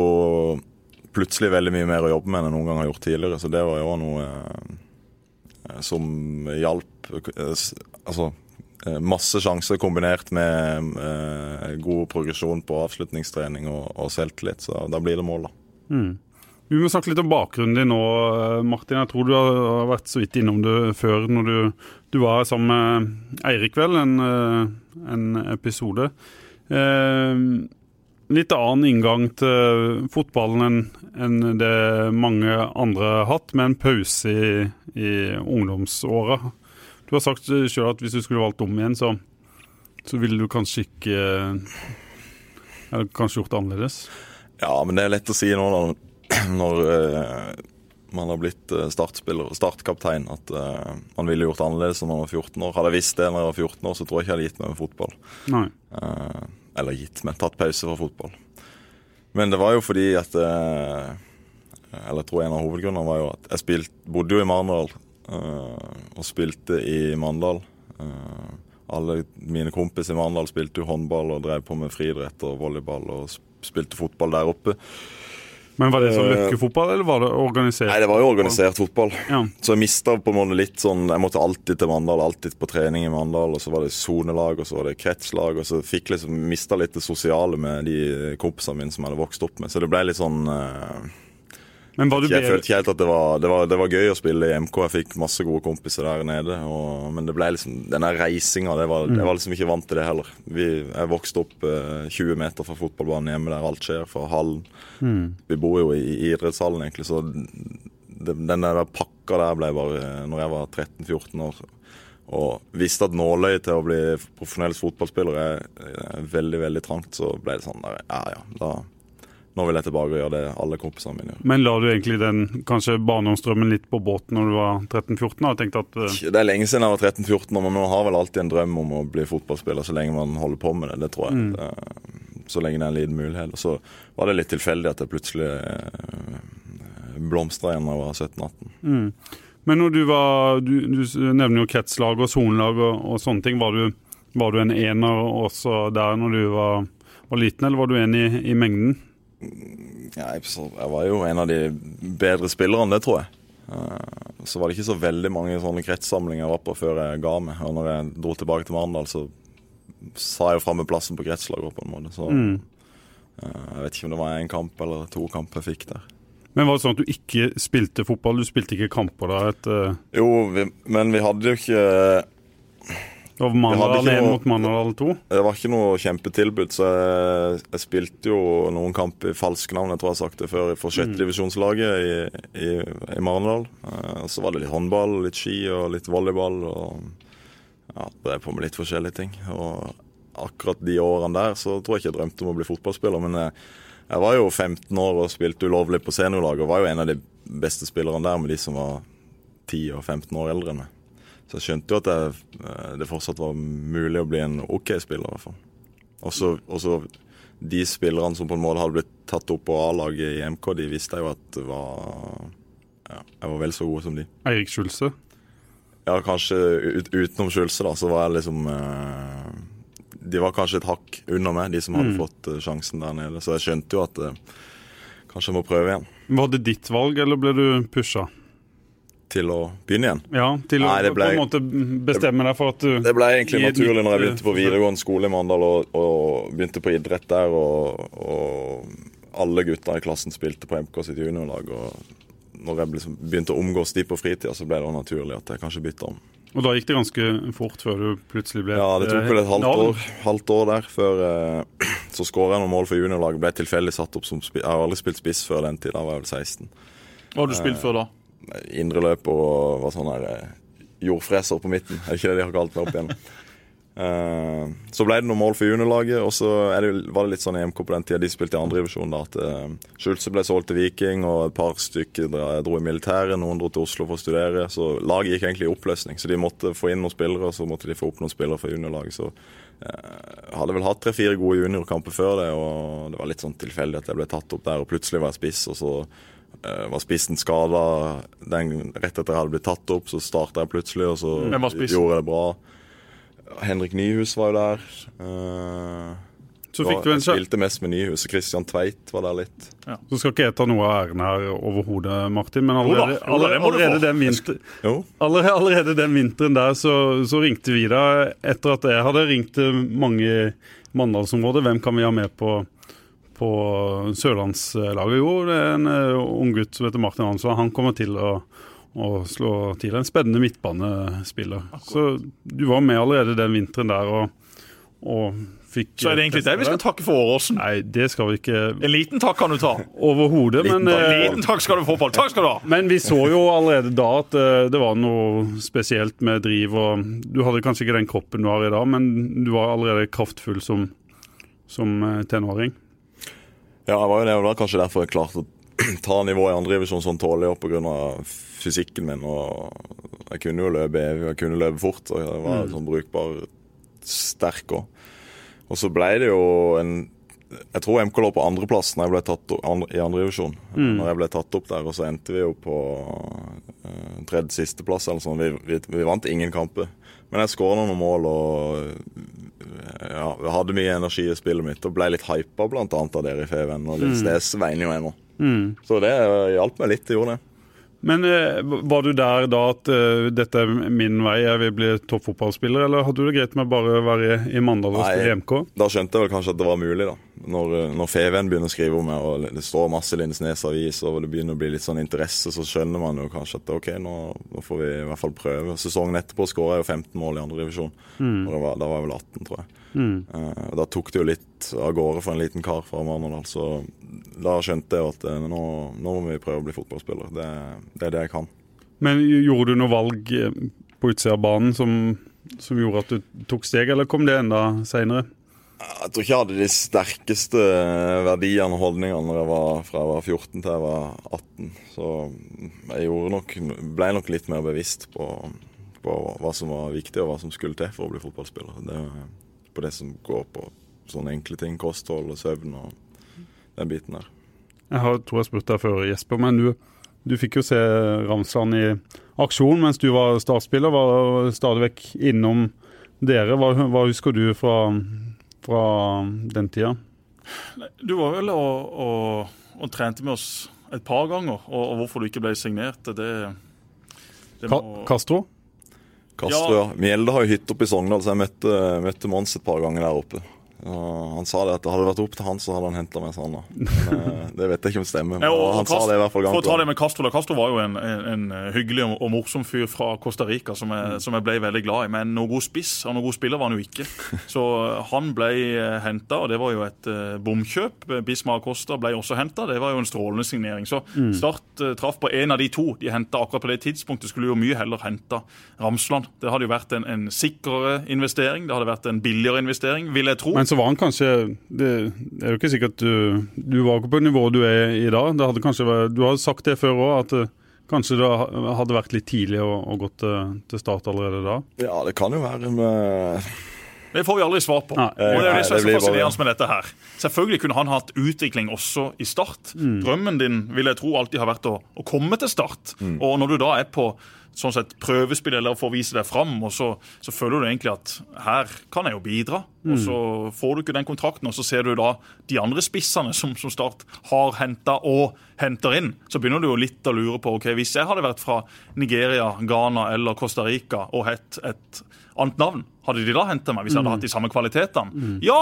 [SPEAKER 3] plutselig veldig mye mer å jobbe med enn jeg noen gang har gjort tidligere. Så det var jo noe eh, som hjalp. Eh, altså eh, masse sjanser kombinert med god progresjon på avslutningstrening og, og, selvtillit. Så da blir det mål, da.
[SPEAKER 1] Mm. Vi må snakke litt om bakgrunnen din nå, Martin. Jeg tror du har vært så vidt innom det før når du, du var sammen med Eirik, vel, en, en episode. Eh, litt annen inngang til fotballen enn det mange andre har hatt, med en pause i, i ungdomsåra. Du har sagt sjøl at hvis du skulle valgt om igjen, så, så ville du kanskje ikke Eller kanskje gjort det annerledes?
[SPEAKER 3] Ja, men det er lett å si nå når, når uh, man har blitt uh, startspiller og startkaptein, at uh, man ville gjort annerledes når man var 14 år. Hadde jeg visst det når jeg var 14 år, så tror jeg ikke jeg hadde gitt meg med fotball.
[SPEAKER 1] Nei.
[SPEAKER 3] Eller gitt men tatt pause fra fotball. Men det var jo fordi at eh, Eller jeg tror en av hovedgrunnene var jo at jeg spilt, bodde jo i Marendal eh, og spilte i Mandal. Eh, alle mine kompiser i Marendal spilte jo håndball og drev på med friidrett og volleyball og spilte fotball der oppe.
[SPEAKER 1] Men Var det sånn eh, løkkefotball, eller var det organisert?
[SPEAKER 3] Nei, det var jo organisert fotball. Ja. Så jeg mista på en måte litt sånn Jeg måtte alltid til Mandal, alltid på trening i Mandal. Og så var det sonelag, og så var det kretslag. Og så fikk liksom mista litt det sosiale med de kompisene mine som jeg hadde vokst opp med. Så det ble litt sånn uh, men var du Jeg følte ikke helt at det var, det, var, det var, gøy å spille i MK. Jeg fikk masse gode kompiser der nede. Og, men det ble liksom, denne reisinga det var, mm. Jeg var liksom ikke vant til det heller. Vi, jeg vokste opp eh, 20 meter fra fotballbanen hjemme der alt skjer, fra hallen. Mm. Vi bor jo i, i idrettshallen, egentlig, så det, den der pakka der ble bare Når jeg var 13-14 år og visste at nåløyet til å bli profesjonell fotballspiller er, er veldig veldig trangt, så ble det sånn der, ja ja, da nå vil jeg tilbake og gjøre det alle kompisene mine gjør.
[SPEAKER 1] Men la du egentlig den kanskje barndomsdrømmen litt på båten når du var 13-14? at... Uh...
[SPEAKER 3] Det er lenge siden jeg var 13-14, men man har vel alltid en drøm om å bli fotballspiller så lenge man holder på med det. Det tror jeg. Mm. Det, så lenge det er en liten mulighet. Og så var det litt tilfeldig at jeg plutselig uh, blomstra igjen da jeg var 17-18.
[SPEAKER 1] Mm. Men når du var Du, du nevner jo kretslag og sonelag og, og, sånne ting. Var du, var du en ener også der når du var, var liten, eller var du en i, i mengden?
[SPEAKER 3] Ja, jeg var jo en av de bedre spillerne, det tror jeg. Eh, så var det ikke så veldig mange sånne kretssamlinger jeg var på før jeg ga meg. Og når jeg dro tilbake til Marendal, så sa jeg jo fram med plassen på kretslaget på en måte. Så mm. Eh, jeg vet ikke om det var én kamp eller to kamper jeg fikk der.
[SPEAKER 1] Men var det sånn at du ikke spilte fotball? Du spilte ikke kamper da? Et, uh...
[SPEAKER 3] Jo, vi, men vi hadde jo ikke
[SPEAKER 1] Og Mandal 1 mot Mandal 2.
[SPEAKER 3] Det var ikke noe kjempetilbud, så jeg, jeg spilte jo noen kamp i falsk navn, jeg tror jeg har sagt det før, for sjettedivisjonslaget i, i, i Marnardal. Eh, så var det litt håndball, litt ski og litt volleyball. og ja, Drev på med litt forskjellige ting. Og akkurat de årene der så tror jeg ikke jeg drømte om å bli fotballspiller, men jeg, jeg var jo 15 år og spilte ulovlig på seniorlaget og var jo en av de beste spillerne der med de som var 10 og 15 år eldre enn meg. Så jeg skjønte jo at jeg, eh, det fortsatt var mulig å bli en OK spiller, i hvert fall. Og så- de spillerne som på en måte hadde blitt tatt opp på A-laget i MK, de visste jo at det var ja, Jeg var vel så god som de.
[SPEAKER 1] Eirik Skjulse.
[SPEAKER 3] Ja, kanskje ut, utenom Skjulse, da, så var jeg liksom eh, De var kanskje et hakk under meg, de som hadde fått eh, sjansen der nede. Så jeg skjønte jo at eh, kanskje jeg må prøve igjen.
[SPEAKER 1] Var det ditt valg, eller ble du pusha?
[SPEAKER 3] Til å begynne igjen.
[SPEAKER 1] Ja, til
[SPEAKER 3] Nei,
[SPEAKER 1] å
[SPEAKER 3] det ble-
[SPEAKER 1] på en måte bestemme deg for at du
[SPEAKER 3] Det ble egentlig
[SPEAKER 1] et
[SPEAKER 3] naturlig når jeg
[SPEAKER 1] eh,
[SPEAKER 3] begynte på videregående skole i Mandal og, og begynte på idrett der. Og, og alle gutta i klassen spilte på MK sitt juniorlag. Og når jeg liksom begynte å omgås de på fritida, så ble det naturlig at jeg kanskje bytta om.
[SPEAKER 1] Og da gikk det ganske fort før du plutselig ble
[SPEAKER 3] Ja, det tok vel et halvt år, halvt år der før eh, Så skåra jeg noen mål for juniorlaget. Ble tilfeldig satt opp som spiss. Jeg har aldri spilt spiss før den tid. Da var jeg vel 16.
[SPEAKER 2] Hva har du spilt før da?
[SPEAKER 3] Indreløp og var sånn her eh, jordfreser på midten. Er ikke det de har kalt meg opp igjen. Uh, så ble det noen mål for juniorlaget, og så det, var det litt sånn i MK på den tida de spilte i andredivisjon, at uh, Schulze ble solgt til Viking, og et par stykker dro i militæret, noen dro til Oslo for å studere. Så laget gikk egentlig i oppløsning, så de måtte få inn noen spillere, og så måtte de få opp noen spillere for juniorlaget. Så uh, hadde vel hatt tre-fire gode juniorkamper før det, og det var litt sånn tilfeldig at jeg ble tatt opp der, og plutselig var jeg spiss, og så var spissen skada rett etter jeg hadde blitt tatt opp. Så starta jeg plutselig, og så gjorde jeg det bra. Henrik Nyhus var jo der. Eh,
[SPEAKER 1] Så fikk
[SPEAKER 3] var-
[SPEAKER 1] du en
[SPEAKER 3] jeg spilte mest med Nyhus. og Christian Tveit var der litt.
[SPEAKER 1] Så skal ikke jeg ta noe av æren her overhodet, Martin, men allerede, allerede,
[SPEAKER 2] allerede,
[SPEAKER 1] den vinter, allerede, allerede den vinteren der så, så ringte vi deg etter at jeg hadde ringt mange i Mandalsområdet. Hvem kan vi ha med på, på sørlandslaget? Jo, det er en uh, ung gutt som heter Martin Hansson. Han kommer til å, å slå til. En spennende midtbanespiller. Så du var med allerede den vinteren der og, og fikk
[SPEAKER 2] Så er det egentlig det vi skal takke for Åråsen.
[SPEAKER 1] Nei, det skal vi ikke
[SPEAKER 2] En liten takk kan du ta.
[SPEAKER 1] overhodet, men
[SPEAKER 3] takk.
[SPEAKER 1] eh,
[SPEAKER 2] liten takk skal du få, Pål. Takk skal du ha.
[SPEAKER 1] men vi så jo allerede da at eh, det var noe spesielt med driv. og Du hadde kanskje ikke den kroppen du har i dag, men du var allerede kraftfull som, som eh, tenåring.
[SPEAKER 3] Ja, jeg var jo det, og det var kanskje derfor jeg klarte å ta nivået i andredivisjon sånn tålelig opp pga. fysikken min. og Jeg kunne jo løpe evig, jeg kunne løpe fort, og jeg var sånn brukbar sterk òg. Og så ble det jo en Jeg tror MK lå på andreplass når jeg ble tatt opp, andre, i andredivisjon. Når jeg ble tatt opp der, og så endte vi jo på uh, tredje sisteplass eller sånn. Vi, vi, vi vant ingen kamper. Men jeg skåra noen mål og ja, hadde mye energi i spillet mitt og ble litt hypa annet av dere i Feven. Og Lindesnes veien jo ennå. Så det hjalp meg litt, det gjorde det.
[SPEAKER 1] Men eh, var du der da at eh, dette er min vei, jeg vil bli toppfotballspiller, eller hadde du det greit med bare å være i Mandal og spille EMK? MK?
[SPEAKER 3] Da skjønte jeg vel kanskje at det var mulig, da. Når, eh, når FVN begynner å skrive om meg, og det står masse Lindesnes avis, og det begynner å bli litt sånn interesse, så skjønner man jo kanskje at ok, nå, nå får vi i hvert fall prøve. Sesongen etterpå skåra jeg jo 15 mål i andredivisjon. Mm. Og da var, da var jeg vel 18, tror jeg. Eh, og da tok det jo litt av gårde for en liten kar fra Marnardal, så da skjønte jeg at eh, nå, nå må vi prøve å bli fotballspiller. Det, det er det jeg kan.
[SPEAKER 1] Men gjorde du noe valg eh, på utsida av banen som, som gjorde at du tok steg, eller kom det enda seinere?
[SPEAKER 3] Jeg tror ikke jeg hadde de sterkeste verdiene og holdningene når jeg var, fra jeg var 14 til jeg var 18. Så jeg gjorde nok, ble nok litt mer bevisst på, på hva som var viktig, og hva som skulle til for å bli fotballspiller. Det på det som går på sånne enkle ting. Kosthold og søvn og den biten der.
[SPEAKER 1] Jeg har, tror jeg spurte deg før, Jesper, men du, du fikk jo se Ramsland i aksjon mens du var startspiller. Var stadig vekk innom dere. Hva, hva husker du fra, fra den tida?
[SPEAKER 2] Du var vel og, og, og trente med oss et par ganger, og, og hvorfor du ikke ble signert, det, det må
[SPEAKER 1] Castro?
[SPEAKER 3] Castro, ja. Mjelde har jo hytte oppe i Sogndal, så jeg møtte, møtte Mons et par ganger der oppe. Og han sa det at det hadde vært opp til han, så hadde han henta meg, sa han da. Men eh, det vet jeg ikke om det stemmer. Men
[SPEAKER 2] Ja, og
[SPEAKER 3] han sa det i hvert fall gang
[SPEAKER 2] For å ta det med Castro da, Castro var jo en, en, en hyggelig og, og morsom fyr fra Costa Rica som
[SPEAKER 3] Mm.
[SPEAKER 2] jeg, som jeg ble veldig glad i. Men noen god spiss og noen god spiller var han jo ikke. Så eh, han ble henta, og det var jo et uh, bomkjøp. Bismar Costa ble også henta. Det var jo en strålende signering. Så
[SPEAKER 3] Mm.
[SPEAKER 2] Start uh, traff på en av de to de henta akkurat på det tidspunktet. Skulle jo mye heller henta Ramsland. Det hadde jo vært en, en sikrere investering. Det hadde vært en billigere investering, vil jeg tro.
[SPEAKER 1] Men så var han kanskje Det, det er jo ikke sikkert du Du var ikke på nivået du er i dag. Det hadde kanskje vært, du har sagt det før òg, at eh, kanskje det hadde vært litt tidlig å, å gå til, til start allerede da.
[SPEAKER 3] Ja, det kan jo være med
[SPEAKER 2] Det får vi aldri svar på.
[SPEAKER 1] Nei.
[SPEAKER 2] og det er det som er så fascinerende med dette her. Selvfølgelig kunne han hatt utvikling også i Start. Drømmen din vil jeg tro alltid har vært å, å komme til Start. Og når du da er på sånn sett prøvespill eller får vise deg fram, og så, så føler du egentlig at her kan jeg jo bidra. Og så får du ikke den kontrakten, og så ser du da de andre spissene som, som Start har henta og henter inn. Så begynner du jo litt å lure på ok, hvis jeg hadde vært fra Nigeria, Ghana eller Costa Rica og hett et annet navn, hadde de da henta meg hvis jeg hadde hatt de samme kvalitetene? Ja,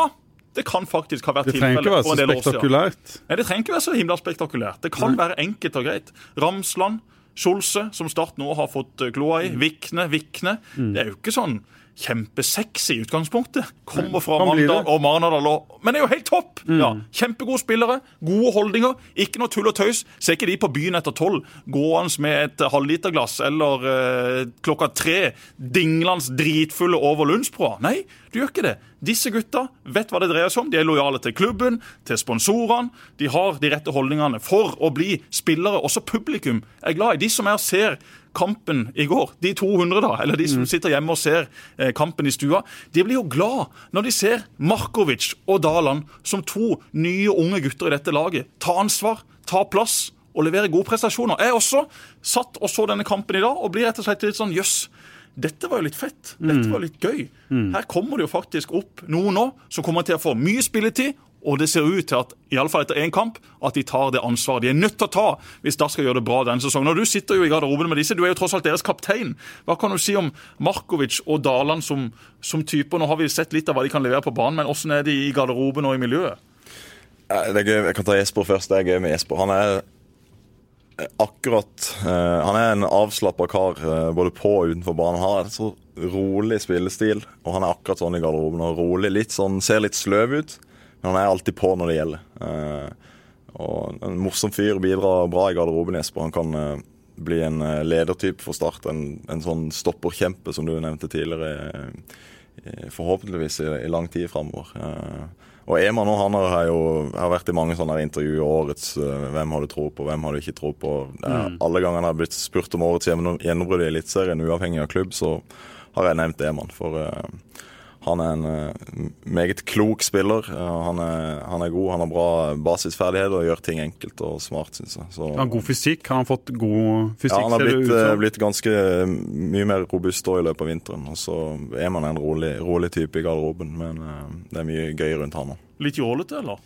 [SPEAKER 2] det kan faktisk ha vært
[SPEAKER 1] Det trenger ikke
[SPEAKER 2] tilfellet
[SPEAKER 1] være så spektakulært.
[SPEAKER 2] Nei, Det trenger ikke være så himla spektakulært. Det kan være enkelt og greit. Ramsland, Skjolse, som Start nå har fått eh, kloa i. Vikne, Vikne. Det er jo ikke sånn kjempesexy i utgangspunktet. Kommer fra
[SPEAKER 1] kan
[SPEAKER 2] Mandal og Marnardal og Men er jo helt topp! Ja, Kjempegode spillere, gode holdninger. Ikke noe tull og tøys. Ser ikke de på byen etter tolv gående med et halvliterglass eller eh, klokka tre dinglende dritfulle over Lundsbrua. Nei, du gjør ikke det. Disse gutta vet hva det dreier seg om. De er lojale til klubben, til sponsorene. De har de rette holdningene for å bli spillere. Også publikum er glad i. De som er og ser kampen i går, de 200 da, eller de som sitter hjemme og ser eh, kampen i stua, de blir jo glad når de ser Markovic og Daland som to nye unge gutter i dette laget ta ansvar, ta plass og levere gode prestasjoner. Jeg også satt og så denne kampen i dag og blir rett og slett litt sånn jøss. Dette var jo litt fett. Dette var litt gøy. Her kommer det jo faktisk opp noen nå som kommer til å få mye spilletid. Og det ser ut til at i alle fall etter én kamp, at de tar det ansvaret de er nødt til å ta hvis Start skal gjøre det bra denne sesongen. Og Du sitter jo i garderoben med disse, du er jo tross alt deres kaptein. Hva kan du si om Markovic og Daland som, som typer? Nå har vi sett litt av hva de kan levere på banen, men hvordan er de i garderoben og i miljøet?
[SPEAKER 3] Det er gøy. Jeg kan ta Jesper først. Det er gøy med Jesper. Han er eh, akkurat eh, Han er en avslappa kar eh, både på og utenfor banen. Han har en så rolig spillestil, og han er akkurat sånn i garderoben. Og rolig, litt sånn, Ser litt sløv ut, men han er alltid på når det gjelder. Eh, og En morsom fyr, bidrar bra i garderoben, Jesper. Han kan eh, bli en eh, ledertype for Start. En, en sånn stopperkjempe, som du nevnte tidligere. Forhåpentligvis i, i lang tid framover. Og Ema nå, han har jo har vært i mange sånne intervjuer i årets Hvem har du tro på, hvem har du ikke tro på? Er, Alle gangene jeg har blitt spurt om årets gjennom- gjennombrudd i Eliteserien, uavhengig av klubb, så har jeg nevnt Eman. For eh, han er en eh, meget klok spiller. Eh, han, er, han er god, han har bra basisferdigheter og gjør ting enkelt og smart, syns jeg. Så,
[SPEAKER 1] Han har god fysikk. Han fått god fysikk,
[SPEAKER 3] ja, han har blitt,
[SPEAKER 1] ut
[SPEAKER 3] eh, blitt ganske mye mer robust i løpet av vinteren. Og så er man en rolig, rolig type i garderoben, men det er mye gøy rundt han òg.
[SPEAKER 2] Litt jålete, eller?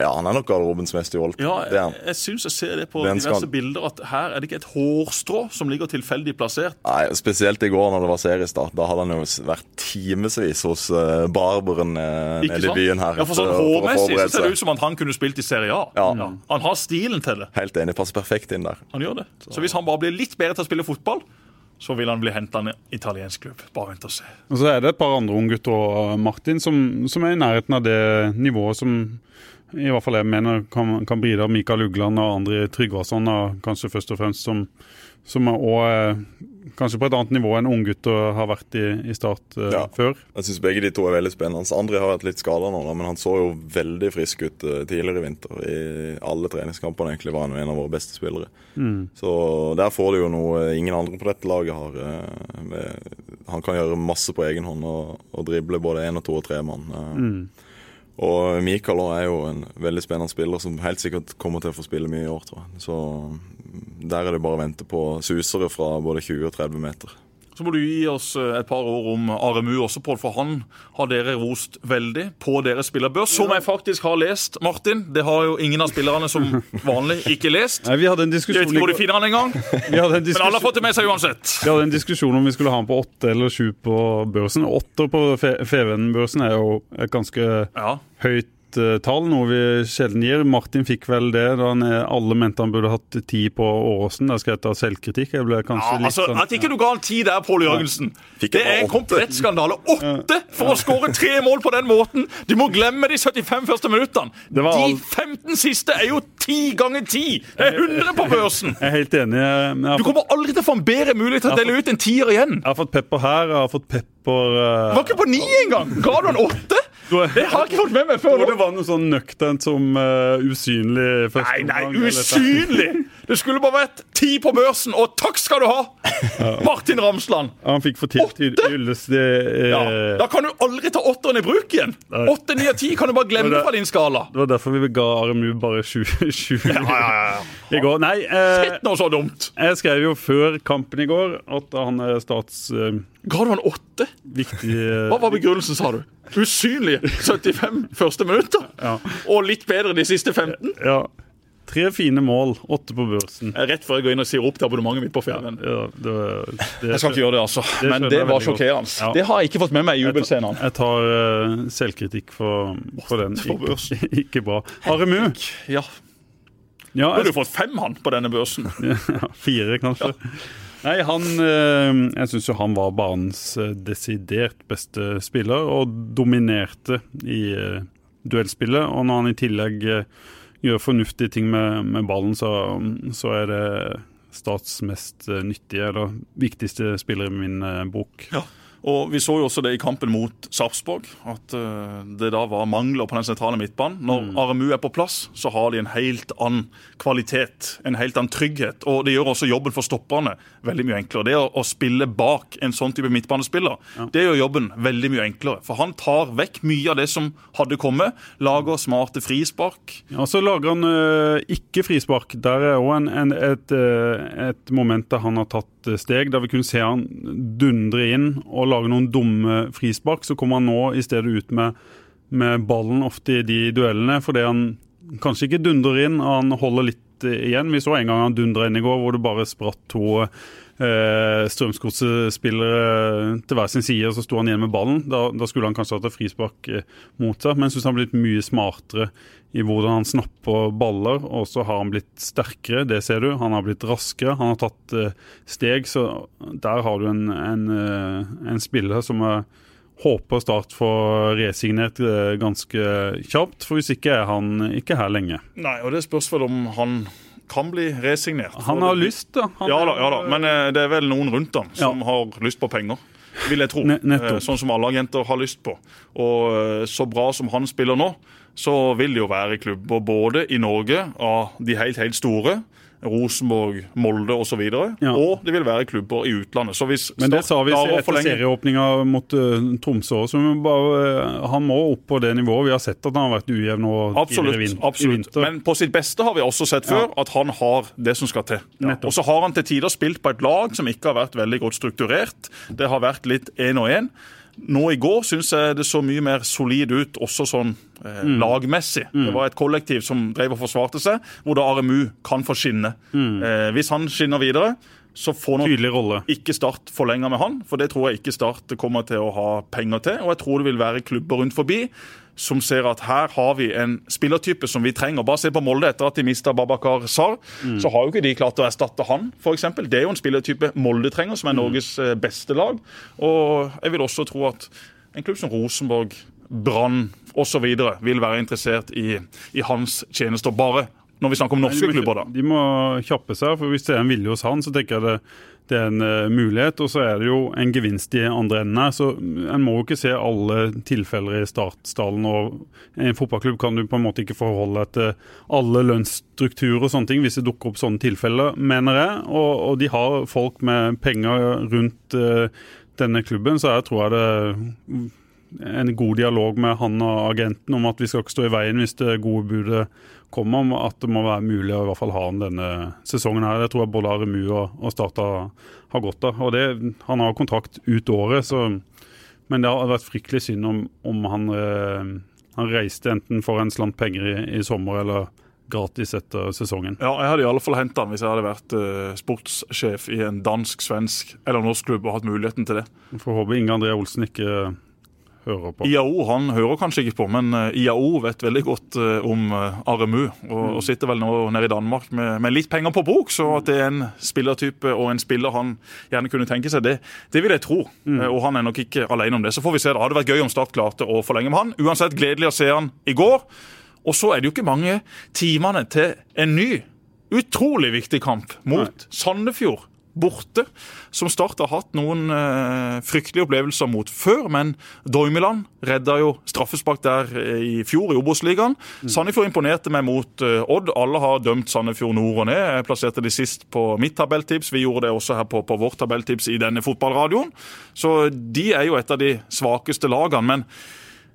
[SPEAKER 3] Ja, han er nok garderobens mest jålete.
[SPEAKER 2] Ja, jeg, jeg syns jeg ser det på
[SPEAKER 3] Den
[SPEAKER 2] diverse
[SPEAKER 3] skal-
[SPEAKER 2] bilder, at her er det ikke et hårstrå som ligger tilfeldig plassert.
[SPEAKER 3] Nei, Spesielt i går når det var seriestart. Da hadde han jo vært timevis hos uh, barberen uh,
[SPEAKER 2] Ikke
[SPEAKER 3] nede i byen her.
[SPEAKER 2] Ja, for sånn Hårmessig så ser det ut som at han kunne spilt i Serie A.
[SPEAKER 3] Ja.
[SPEAKER 2] Han har stilen til det.
[SPEAKER 3] Helt enig. Passer perfekt inn der.
[SPEAKER 2] Han gjør det. Så hvis han bare blir litt bedre til å spille fotball, så vil han bli henta av en italiensk klubb. Bare vent og se.
[SPEAKER 1] Og så er det et par andre unggutter og Martin som, som er i nærheten av det nivået som i hvert fall jeg mener kan, kan bidra. Mikael Ugland og andre Tryggvason kanskje først og fremst som, som er også, eh, kanskje på et annet nivå enn unggutter har vært i, i Start uh,
[SPEAKER 3] Ja.
[SPEAKER 1] før.
[SPEAKER 3] Jeg syns begge de to er veldig spennende. Andre har vært litt skada nå, da, men han så jo veldig frisk ut uh, tidligere i vinter. I alle treningskampene egentlig var han en av våre beste spillere. Så der får du jo noe ingen andre på dette laget har. Uh, med, han kan gjøre masse på egen hånd og, og drible både én og to og tre mann. eh. Og Mikael er jo en veldig spennende spiller som helt sikkert kommer til å få spille mye i år, tror jeg. Så mm, der er det bare å vente på susere fra både 20 og 30 meter.
[SPEAKER 2] Så må du gi oss eh, et par ord om RMU også, Pål, for han har dere rost veldig på deres spillerbørs, som jeg faktisk har lest, Martin. Det har jo ingen av spillerne som vanlig ikke lest.
[SPEAKER 1] Nei, vi hadde en
[SPEAKER 2] Jeg vet ikke hvor de finner han engang,
[SPEAKER 1] en
[SPEAKER 2] men alle har fått det med seg uansett.
[SPEAKER 1] vi hadde en diskusjon om vi skulle ha han på åtte eller sju på børsen. Åtte på Fe- Feven-børsen er jo et ganske
[SPEAKER 2] Ja.
[SPEAKER 1] høyt eh, tall, noe vi sjelden gir. Martin fikk vel det da han, eh, alle mente han burde hatt ti på Åråsen. Der skal jeg ta selvkritikk. Jeg ble kanskje
[SPEAKER 2] Ja,
[SPEAKER 1] litt
[SPEAKER 2] altså,
[SPEAKER 1] sånn
[SPEAKER 2] At ikke du ga han ti der, Pål Jørgensen, det er en komplett skandale. Åtte for å skåre tre mål på den måten! Du må glemme de 75 første minuttene.
[SPEAKER 1] Det
[SPEAKER 2] De 15 siste er jo ti ganger ti! Det er 100 på børsen!
[SPEAKER 1] Jeg er helt enig. Har,
[SPEAKER 2] Du kommer aldri til å få en bedre mulighet til å dele ut en tier igjen.
[SPEAKER 1] jeg har fått pepper her, jeg har fått pepper
[SPEAKER 2] uh...
[SPEAKER 1] eh,
[SPEAKER 2] var ikke på ni engang! Ga du en åtte? Det har jeg ikke fått med meg før
[SPEAKER 1] Hvor det var noe sånn nøkternt som uh, usynlig første
[SPEAKER 2] Nei, nei, usynlig! Det skulle bare vært ti på børsen, og takk skal du ha! Martin Ramsland.
[SPEAKER 1] Han fikk fortjent hy-
[SPEAKER 2] Åtte?
[SPEAKER 1] hyllest. eh,
[SPEAKER 2] Ja, da kan du aldri ta åtteren i bruk igjen. Åtte, ni og ti kan du bare glemme
[SPEAKER 1] det-
[SPEAKER 2] fra din skala.
[SPEAKER 1] Det var derfor vi ga RMU bare sju,
[SPEAKER 2] Ja, ja, ja.
[SPEAKER 1] i går. Nei, eh,
[SPEAKER 2] Sett noe så dumt.
[SPEAKER 1] jeg skrev jo før kampen i går at han er stats eh,
[SPEAKER 2] Ga du han åtte?
[SPEAKER 1] viktig eh,
[SPEAKER 2] Hva var begrunnelsen, sa du? Usynlige 75 første minutter?
[SPEAKER 1] Ja.
[SPEAKER 2] Og litt bedre de siste 15?
[SPEAKER 1] Ja. Tre fine mål, åtte på børsen.
[SPEAKER 2] Er Rett før jeg går inn og sier opp til abonnementet mitt på ferien.
[SPEAKER 1] Ja, det, det,
[SPEAKER 2] Jeg skal ikke gjøre det, altså. Men det var sjokkerende.
[SPEAKER 1] Ja.
[SPEAKER 2] Det har jeg ikke fått med meg i jubelscenen.
[SPEAKER 1] Jeg tar eh, selvkritikk for, for den. Ikke, ikke bra. Aremu.
[SPEAKER 2] Ja.
[SPEAKER 1] Ja,
[SPEAKER 2] Burde
[SPEAKER 1] jeg,
[SPEAKER 2] du fått fem, han, på denne børsen?
[SPEAKER 1] ja, fire, kanskje. Nei, han eh, Jeg syns jo han var banens eh, desidert beste spiller, og dominerte i eh, duellspillet. Og når han i tillegg eh, gjør fornuftige ting med, med ballen, så, så er det Stats mest eh, nyttige, eller viktigste spiller i min eh, bok.
[SPEAKER 2] Ja. Og Vi så jo også det i kampen mot Sarpsborg, at eh, det da var mangler på den sentrale midtbanen. Når RMU er på plass, så har de en helt annen kvalitet, en helt annen trygghet. Og det gjør også jobben for stopperne veldig mye enklere. Det å, å spille bak en sånn type midtbanespiller, det gjør jobben veldig mye enklere. For han tar vekk mye av det som hadde kommet, lager smarte frispark.
[SPEAKER 1] Ja, Så lager han øh, ikke frispark. Der er òg en, en, et, øh, et moment der han har tatt steg, der vi kunne se han dundre inn og lage noen dumme frispark. Så kommer han nå i stedet ut med, med ballen ofte i de duellene, fordi han kanskje ikke dundrer inn, han holder litt igjen. Vi så en gang han dundra inn i går, hvor det bare spratt to eh, Strømsgodset-spillere til hver sin side, og så sto han igjen med ballen. Da, da skulle han kanskje hatt et frispark eh, mot seg, men jeg syns han har blitt mye smartere i hvordan han snapper baller, og så har han blitt sterkere, det ser du. Han har blitt raskere, han har tatt eh, steg, så der har du en, en, eh, en spiller som jeg håper Start får resignert ganske kjapt, for hvis ikke er han ikke her lenge.
[SPEAKER 2] Nei, og Det spørs vel om han kan bli resignert.
[SPEAKER 1] Han har lyst, da. Han
[SPEAKER 2] Ja da, ja da. men eh, det er vel noen rundt ham som har lyst på penger. Vil jeg tro.
[SPEAKER 1] Ne- nettopp.
[SPEAKER 2] Eh, Sånn som alle agenter har lyst på. Og eh, så bra som han spiller nå, så vil det jo være klubber både i Norge av de helt, helt store. Rosenborg, Molde osv. Og,
[SPEAKER 1] Ja.
[SPEAKER 2] og det vil være klubber i utlandet. Så hvis
[SPEAKER 1] Men det sa vi etter
[SPEAKER 2] forlenge-
[SPEAKER 1] serieåpninga mot uh, Tromsø òg, Bare, eh, han må opp på det nivået. Vi har sett at han har vært ujevn nå absolutt, i
[SPEAKER 2] Absolutt.
[SPEAKER 1] i
[SPEAKER 2] absolutt.
[SPEAKER 1] vinter.
[SPEAKER 2] Men på sitt beste har vi også sett før at han har det som skal til. Ja. Og så har han til tider spilt på et lag som ikke har vært veldig godt strukturert. Det har vært litt én og én. Nå i går syns jeg det så mye mer solid ut, også sånn eh,
[SPEAKER 1] Mm.
[SPEAKER 2] lagmessig. Det var et kollektiv som drev og forsvarte seg, hvor da RMU kan få skinne. Eh, hvis han skinner videre, så får nok
[SPEAKER 1] Mm.
[SPEAKER 2] Ikke Start forlenga med han, for det tror jeg ikke Start kommer til å ha penger til. Og jeg tror det vil være klubber rundt forbi som ser at her har vi en spillertype som vi trenger. Bare se på Molde etter at de mista Babakar Sar. Så har jo ikke de klart å erstatte han, f.eks. Det er jo en spillertype Molde trenger, som er Norges eh, beste lag. Og jeg vil også tro at en klubb som Rosenborg, Brann osv. vil være interessert i, i hans tjenester. Bare når vi snakker om norske
[SPEAKER 1] de må,
[SPEAKER 2] klubber, da.
[SPEAKER 1] De må kjappe seg, for hvis det er en vilje hos han, så tenker jeg det, det er en uh, mulighet. Og så er det jo en gevinst i andre enden her, så en må jo ikke se alle tilfeller i startstallen. Og i en fotballklubb kan du på en måte ikke forholde deg til alle lønnsstrukturer og sånne ting hvis det dukker opp sånne tilfeller, mener jeg. Og, og de har folk med penger rundt uh, denne klubben, så jeg tror jeg det en god dialog med han og agenten om at vi skal ikke stå i veien hvis det gode budet kommer om at det må være mulig å i hvert fall ha han denne sesongen. her. Det tror jeg både Aremu og, og Starta har godt av. Og det, Han har kontrakt ut året, så, men det har vært fryktelig synd om, om han, eh, han reiste enten for en slant penger i, i sommer eller gratis etter sesongen.
[SPEAKER 2] Ja, jeg hadde i alle fall henta han hvis jeg hadde vært uh, sportssjef i en dansk, svensk eller norsk klubb og hatt muligheten til det.
[SPEAKER 1] Får håpe Inge André Olsen ikke hører på.
[SPEAKER 2] IAO han hører kanskje ikke på, men uh, IAO vet veldig godt uh, om RMU. Og, mm. og, sitter vel nå nede i Danmark med, med, litt penger på bok, så at det er en spillertype og en spiller han gjerne kunne tenke seg, det, det vil jeg tro. Mm. og han er nok ikke alene om det. Så får vi se. Det hadde vært gøy om Start klarte å forlenge med han. Uansett gledelig å se han i går. Og så er det jo ikke mange timene til en ny, utrolig viktig kamp mot Nei. Sandefjord borte, som Start har hatt noen eh, fryktelige opplevelser mot før. Men Doimiland redda jo straffespark der eh, i fjor i Obos-ligaen. Mm. Sandefjord imponerte meg mot eh, Odd. Alle har dømt Sandefjord nord og ned. Jeg plasserte de sist på mitt tabelltips. Vi gjorde det også her på, på vårt tabelltips i denne fotballradioen. Så de er jo et av de svakeste lagene. men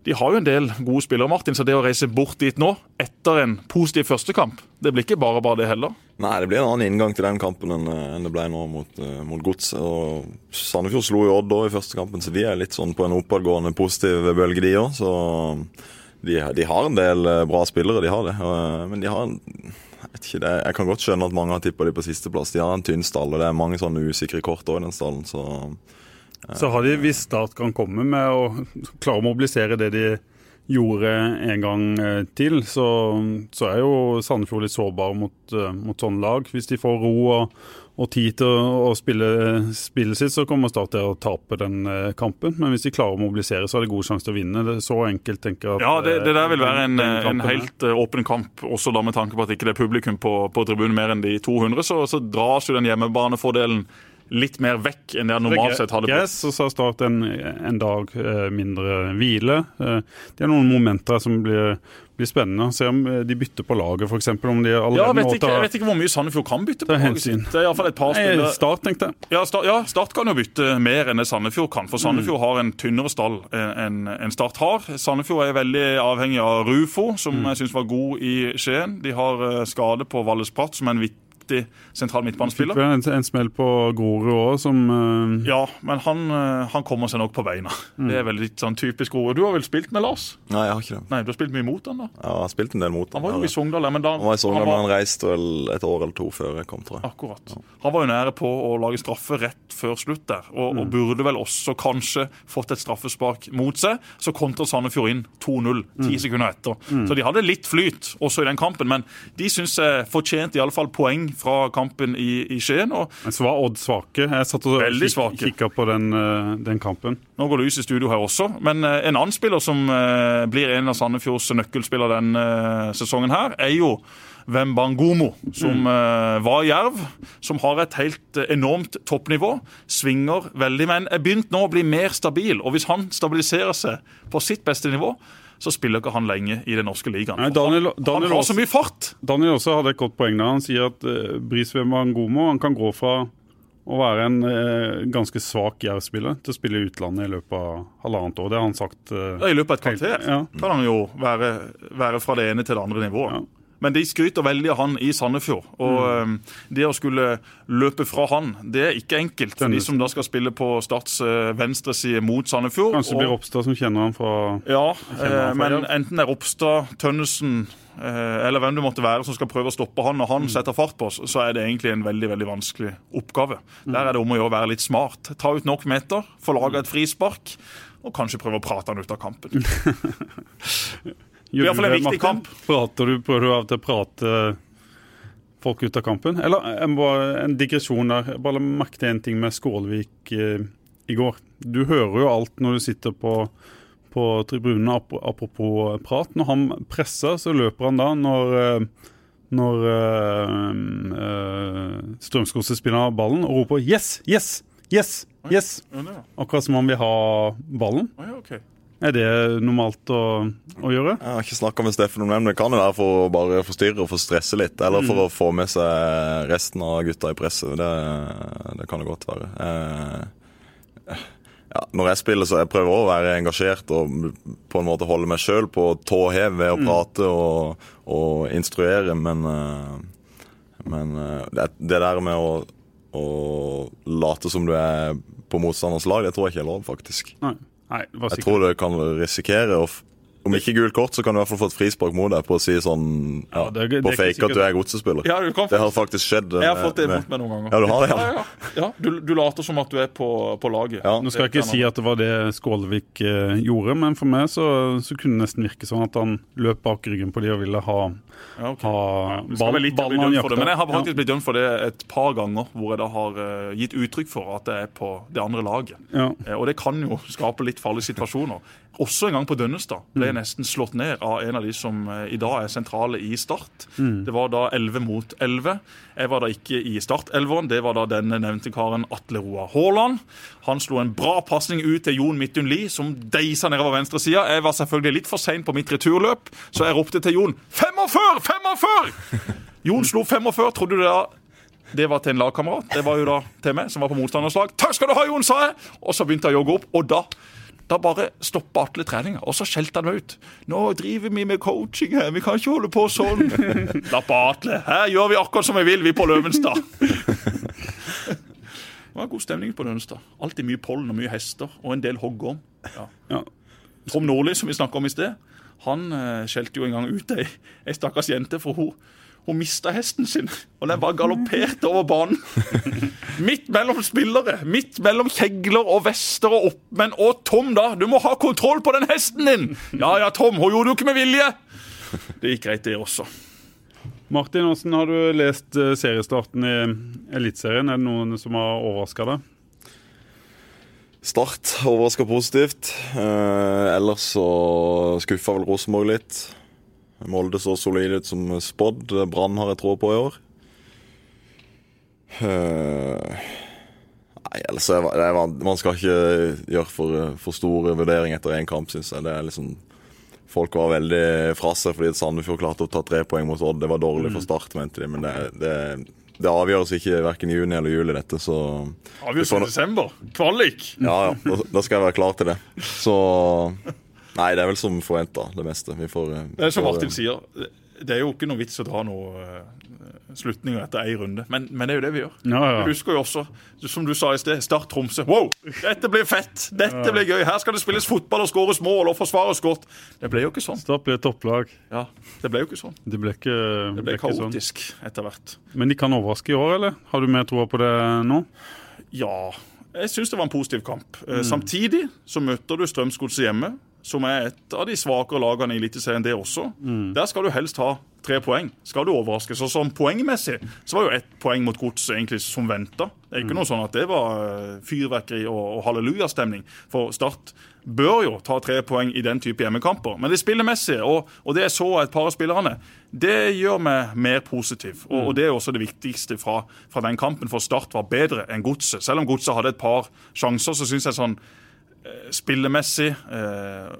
[SPEAKER 2] de har jo en del gode spillere, Martin, så det å reise bort dit nå, etter en positiv førstekamp, det blir ikke bare bare det heller?
[SPEAKER 3] Nei, det blir en annen inngang til den kampen enn, det ble nå mot, uh, mot Gods. Og Sandefjord slo jo Odd da i første kampen, så de er litt sånn på en oppadgående positiv bølge, de òg. Så de, de, har en del eh, bra spillere, de har det. Men de har en jeg, det, jeg kan godt skjønne at mange har tippa de på sisteplass. De har en tynn stall, og det er mange sånne usikre kort òg i den stallen. så...
[SPEAKER 1] Så har de, hvis Start kan komme med å klare å mobilisere det de gjorde en gang eh, til, så, så er jo Sandefjord litt sårbar mot, eh, mot sånne lag. Hvis de får ro og, og tid til å, å spille spillet sitt, så kommer Start til å tape den eh, kampen. Men hvis de klarer å mobilisere, så har de god sjanse til å vinne. Det er så enkelt, tenker jeg.
[SPEAKER 2] At, ja, det, det, der vil være en, en helt åpen kamp, også da med tanke på at ikke det er publikum på, på tribunen mer enn de 200. Så, så dras jo den hjemmebanefordelen litt mer vekk enn det han normalt sett hadde.
[SPEAKER 1] Yes, og så har Start en, en dag eh, mindre hvile. Eh, det er noen momenter som blir, blir spennende. Se om eh, de bytter på laget, f.eks. Om de
[SPEAKER 2] allerede ja, vet ikke, Jeg vet ikke hvor mye Sandefjord kan bytte på laget sitt. Det er iallfall et par spillere.
[SPEAKER 1] Start, tenkte jeg.
[SPEAKER 2] Ja start, ja, start, kan jo bytte mer enn det Sandefjord kan. For Sandefjord mm. har en tynnere stall enn en Start har. Sandefjord er veldig avhengig av Rufo, som mm. jeg syns var god i Skien. De har skade på Valles Pratt, som er en viktig viktig sentral midtbanespiller.
[SPEAKER 1] En, en smell på Grorud òg, som uh...
[SPEAKER 2] Ja, men han, uh, han, kommer seg nok på beina. Mm. Det er veldig sånn typisk Grorud. Du har vel spilt med Lars?
[SPEAKER 3] Nei, jeg har ikke det.
[SPEAKER 2] Nei, Du har spilt mye mot han da?
[SPEAKER 3] Ja, jeg har spilt en del mot
[SPEAKER 2] han. Han var jo i Sogndal, men da
[SPEAKER 3] Han var i Sogndal, men han reiste vel et år eller to før jeg kom, tror jeg.
[SPEAKER 2] Akkurat. Ja. Han var jo nære på å lage straffe rett før slutt der, og, mm. og burde vel også kanskje fått et straffespark mot seg. Så kontra Sandefjord inn 2-0 ti mm. sekunder etter. Mm. Så de hadde litt flyt også i den kampen, men de syns jeg fortjente iallfall poeng fra kampen i, i Skien. Og
[SPEAKER 1] Men så var Odd svake. Jeg satt og kik kikka på den, eh, den, kampen.
[SPEAKER 2] Nå går lys i studio her også. Men eh, en annen spiller som eh, blir en av Sandefjords nøkkelspillere denne sesongen, her, er jo Wembangomo, som mm. var jerv. Som har et helt enormt toppnivå. Svinger veldig, men er begynt nå å bli mer stabil. Og hvis han stabiliserer seg på sitt beste nivå, så spiller ikke han lenge i den norske ligaen. Nei, Daniel, Daniel han har så mye fart!
[SPEAKER 1] Daniel også hadde et godt poeng da Han sier at uh, god mål han kan gå fra å være en uh, ganske svak Jerv-spiller til å spille i utlandet i løpet av halvannet år. Det har han sagt. Uh,
[SPEAKER 2] ja, I løpet av et kvarter ja. kan han jo være, være, fra det ene til det andre nivået. Ja. Men de skryter veldig av han i Sandefjord. Og mm. det å skulle løpe fra han, det er ikke enkelt for de som da skal spille på Starts venstreside mot Sandefjord.
[SPEAKER 1] Kanskje det blir Ropstad som kjenner han fra
[SPEAKER 2] Ja, fra men enten det er Ropstad, Tønnesen eh, eller hvem det måtte være som skal prøve å stoppe han når han mm. setter fart på oss, så er det egentlig en veldig veldig vanskelig oppgave. Mm. Der er det om å gjøre å være litt smart. Ta ut nok meter, få laga et frispark, og kanskje prøve å prate han ut av kampen.
[SPEAKER 1] Kamp. Prater du, prøver du av og til å prate folk ut av kampen? Eller en, en digresjon der. Jeg bare merket en ting med Skålvik eh, i går. Du hører jo alt når du sitter på, på tribunen, apropos prat. Når han presser, så løper han da. Når, eh, når øh, øh, Strømsgodset ballen og roper 'yes, yes'. Yes! yes. Akkurat som han vil ha ballen. Er det normalt å, å gjøre?
[SPEAKER 3] Jeg har ikke snakka med Steffen om det, men det kan jo være for å bare forstyrre og få stresse litt. Eller for mm. å få med seg resten av gutta i presset. Det, det kan det godt være. Eh, ja, Når jeg spiller, så jeg prøver også å være engasjert og på en måte holde meg sjøl på tå hev ved å prate og, og instruere, men, eh, men eh, det, det der med å, å late som du er på motstanders lag, det tror jeg ikke er lov, faktisk.
[SPEAKER 1] Nei. Nei, det var
[SPEAKER 3] Jeg tror du kan risikere å Om ikke gult kort, så kan du i hvert fall få et frispark mot deg på å si sånn ja,
[SPEAKER 1] Ja, det er- det
[SPEAKER 3] På fake
[SPEAKER 1] sikkert.
[SPEAKER 3] at du er godsespiller.
[SPEAKER 2] Ja, du kan
[SPEAKER 3] Det har faktisk skjedd.
[SPEAKER 2] Jeg har fått det
[SPEAKER 3] med-
[SPEAKER 2] imot meg noen ganger.
[SPEAKER 3] Ja, du har det, ja.
[SPEAKER 2] Ja, ja, ja. Du, du later som at du er på, på laget.
[SPEAKER 3] Ja.
[SPEAKER 1] Nå skal jeg ikke si at det var det Skålevik eh, gjorde, men for meg så, så kunne det nesten virke sånn at han løp bak ryggen på de og ville ha,
[SPEAKER 2] Ja, okay.
[SPEAKER 1] ha
[SPEAKER 2] litt
[SPEAKER 1] ballen han jakta.
[SPEAKER 2] men jeg har faktisk blitt dømt for det et par ganger, hvor jeg da har eh, gitt uttrykk for at jeg er på det andre laget.
[SPEAKER 1] Ja.
[SPEAKER 2] Eh, og det kan jo skape litt farlige situasjoner. Også en gang på Dønnestad ble jeg nesten slått ned av en av de som eh, i dag er sentrale i Start. Det var da 11 mot 11. Jeg var da ikke i startelveren. Det var da denne nevnte karen Atle Roar Haaland. Han slo en bra pasning ut til Jon Midtun Lie, som deisa nedover venstresida. Jeg var selvfølgelig litt for sein på mitt returløp, så jeg ropte til Jon 45! 45! Jon slo 45. Trodde du det da det var til en lagkamerat. Det var jo da til meg, som var på motstanders lag. Takk skal du ha, Jon, sa jeg! Og så begynte jeg å jogge opp, og da da bare stoppa Atle treninga, og så skjelte han meg ut. 'Nå driver vi med coaching her, vi kan ikke holde på sånn.' Slapp av, Atle. Her gjør vi akkurat som vi vil, vi på Løvenstad. Det var god stemning på Nønstad. Alltid mye pollen og mye hester, og en del hoggorm. Ja.
[SPEAKER 1] Ja.
[SPEAKER 2] Tom Nordli, som vi snakka om i sted, han uh, skjelte jo en gang ut ei, ei stakkars jente, for hun, hun mista hesten sin. Og den bare galopperte over banen. midt mellom spillere, midt mellom kjegler og vester og oppmenn. Og Tom, da! Du må ha kontroll på den hesten din! Ja ja, Tom, hun gjorde det jo ikke med vilje! Det gikk greit, det også.
[SPEAKER 1] Martin, hvordan har du lest eh, seriestarten i Eliteserien? Er det noen som har overraska deg?
[SPEAKER 3] Start overraska positivt. Eh, ellers så skuffa vel Rosenborg litt. Molde så solid ut som spådd. Brann har jeg tro på i år. Eh, nei, ellers er Man skal ikke gjøre for, for store vurderinger etter én kamp, syns jeg. Det er liksom Folk var veldig fra seg fordi Sandefjord klarte å ta tre poeng mot Odd. Det var dårlig for Start, mente de, men det, det, det avgjøres ikke verken i juni eller juli, dette, så
[SPEAKER 2] Avgjørelse i desember. Kvalik.
[SPEAKER 3] ja, ja. Da, da skal jeg være klar til det. Så Nei, det er vel som forventa, det meste. Vi får eh,
[SPEAKER 2] Det er som Martin sier, det er jo ikke noe vits å dra noe eh, slutninger etter én runde, men, men det er jo det vi gjør.
[SPEAKER 1] Ja, ja.
[SPEAKER 2] Du husker jo også, som du sa i sted, Start Tromsø. Wow, dette blir fett! Dette blir gøy! Her skal det spilles fotball og skåres mål og forsvares godt. Det ble jo ikke sånn.
[SPEAKER 1] Start blir et topplag.
[SPEAKER 2] Ja, Det ble jo ikke sånn.
[SPEAKER 1] Det ble ikke,
[SPEAKER 2] Det ble
[SPEAKER 1] sånn.
[SPEAKER 2] kaotisk etter hvert.
[SPEAKER 1] Men de kan overraske i år, eller? Har du mer tro på det nå?
[SPEAKER 2] Ja, jeg syns det var en positiv kamp. Mm. Samtidig så møter du Strømsgodset hjemme, som er et av de svakere lagene i Eliteserien, det også. Der skal du helst ha tre poeng. Skal du overraske. Så sånn poengmessig så var jo ett poeng mot Godset egentlig som venta. Det er ikke noe sånn at det var eh, fyrverkeri og, og hallelujastemning. For Start bør jo ta tre poeng i den type hjemmekamper. Men det spillemessige, og, og det jeg så et par av spillerne, det gjør meg mer positiv. Og, og det er også det viktigste fra, fra den kampen, for Start var bedre enn Godset. Selv om Godset hadde et par sjanser, så syns jeg sånn eh, spillemessig eh,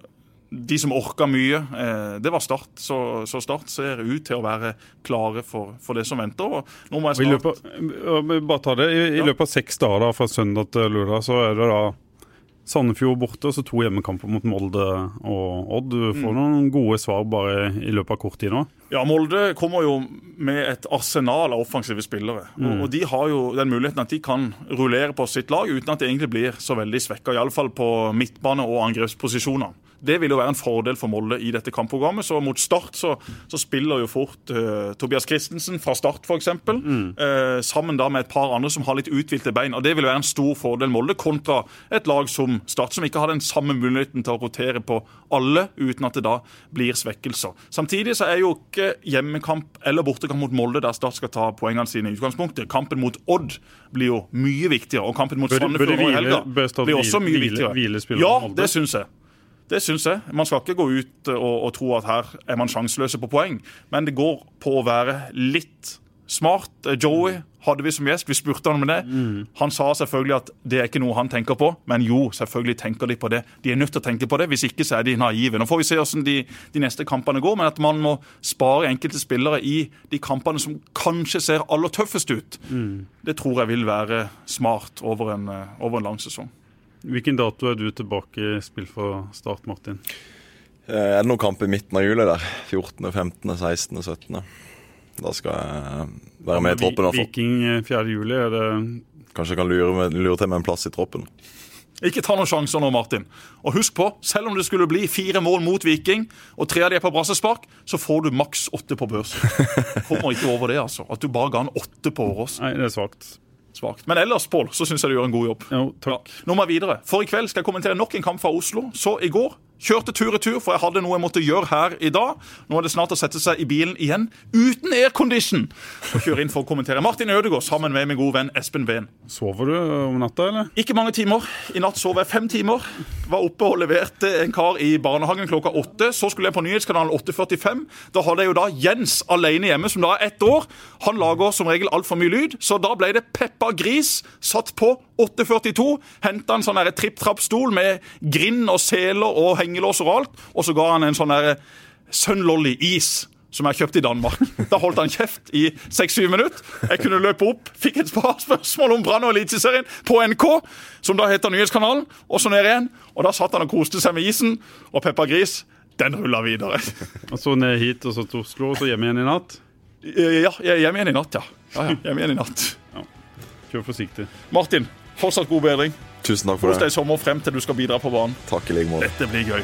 [SPEAKER 2] de som orka mye, eh, det var Start. Så, så Start ser ut til å være klare for, for det som venter. Og nå må
[SPEAKER 1] I
[SPEAKER 2] jeg
[SPEAKER 1] løpet,
[SPEAKER 2] snart
[SPEAKER 1] av- bare ta det. I, i løpet av seks dager da, fra søndag til lørdag, så er det da Sandefjord borte, og så to hjemmekamper mot Molde og Odd. Du får
[SPEAKER 2] Mm.
[SPEAKER 1] noen gode svar bare i løpet av kort tid nå.
[SPEAKER 2] Ja, Molde kommer jo med et arsenal av offensive spillere. Og, og de har jo den muligheten at de kan rullere på sitt lag uten at det egentlig blir så veldig svekka. Iallfall på midtbane- og angrepsposisjonene. Det vil jo være en fordel for Molde i dette kampprogrammet. Så mot Start så, så spiller jo fort uh, Tobias Christensen fra Start, f.eks. Eh, sammen da med et par andre som har litt uthvilte bein. og Det vil være en stor fordel Molde kontra et lag som Start, som ikke har den samme muligheten til å rotere på alle, uten at det da blir svekkelser. Samtidig så er jo ikke hjemmekamp eller bortekamp mot Molde der Start skal ta poengene sine i utgangspunktet. Kampen mot Odd blir jo mye viktigere, og kampen mot Sandefjord
[SPEAKER 1] hvile-
[SPEAKER 2] helga blir også mye
[SPEAKER 1] hvile-
[SPEAKER 2] viktigere.
[SPEAKER 1] hvile
[SPEAKER 2] Ja, det syns jeg. Det syns jeg. Man skal ikke gå ut og, og tro at her er man sjanseløse på poeng, men det går på å være litt smart. Eh, Joey hadde vi som gjest, vi spurte han om det. Han sa selvfølgelig at det er ikke noe han tenker på, men jo, selvfølgelig tenker de på det. De er nødt til å tenke på det, hvis ikke så er de naive. Nå får vi se hvordan de, de neste kampene går, men at man må spare enkelte spillere i de kampene som kanskje ser aller tøffest ut, det tror jeg vil være smart over en, eh, over en lang sesong.
[SPEAKER 1] Hvilken dato er du tilbake i spill for Start, Martin?
[SPEAKER 3] Eh, Er det noen kamp i midten av juli der? 14., 15., 16., 17.? Da skal jeg være med i troppen.
[SPEAKER 1] Viking eh, 4. juli, er det
[SPEAKER 3] Kanskje jeg kan lure, med, lure til meg en plass i troppen.
[SPEAKER 2] Ikke ta noen sjanser nå, Martin. Og husk på, selv om det skulle bli fire mål mot Viking, og tre av de er på brassespark, så får du maks åtte på børs. Kommer ikke over det, altså. At du bare ga en åtte på Årås.
[SPEAKER 1] Nei, det er svakt.
[SPEAKER 2] Svakt. Men ellers, Pål, så syns jeg du gjør en god jobb.
[SPEAKER 1] Jo, takk.
[SPEAKER 2] Ja. Nå må jeg videre. For i kveld skal jeg kommentere nok en kamp fra Oslo. Så i går kjørte tur-retur, for jeg hadde noe jeg måtte gjøre her i dag. Nå er det snart å sette seg i bilen igjen, uten aircondition, og kjøre inn for å kommentere. Martin Ødegaard sammen med min gode venn Espen Ven.
[SPEAKER 1] Sover du om natta, eller?
[SPEAKER 2] Ikke mange timer. I natt sov jeg fem timer. Var oppe og leverte en kar i barnehagen klokka åtte. Så skulle jeg på nyhetskanalen 8.45. Da hadde jeg jo da Jens alene hjemme, som da er ett år. Han lager som regel altfor mye lyd, så da ble det Peppa Gris satt på 8.42. Henta en sånn tripp-trapp-stol med grind og seler og hengelås og alt, og så ga han en sånn der Sunlolly-is som jeg kjøpte i Danmark. Da holdt han kjeft i 6-7 minutter. Jeg kunne løpe opp, fikk et par spørsmål om Brann og Eliteserien på NK, som da heter Nyhetskanalen, og så ned igjen. Og da satt han og koste seg med isen, og Peppa Gris, den rulla videre.
[SPEAKER 1] Og så ned hit, og så til Oslo, og så hjem igjen i natt?
[SPEAKER 2] Ja, jeg er hjemme igjen i natt, ja. ja, ja. Hjemme igjen i natt.
[SPEAKER 1] Kjør forsiktig.
[SPEAKER 2] Martin, fortsatt god bedring.
[SPEAKER 3] Tusen takk for
[SPEAKER 2] Kos deg i sommer frem til du skal bidra på banen.
[SPEAKER 3] Takk i like måte.
[SPEAKER 2] Dette blir gøy.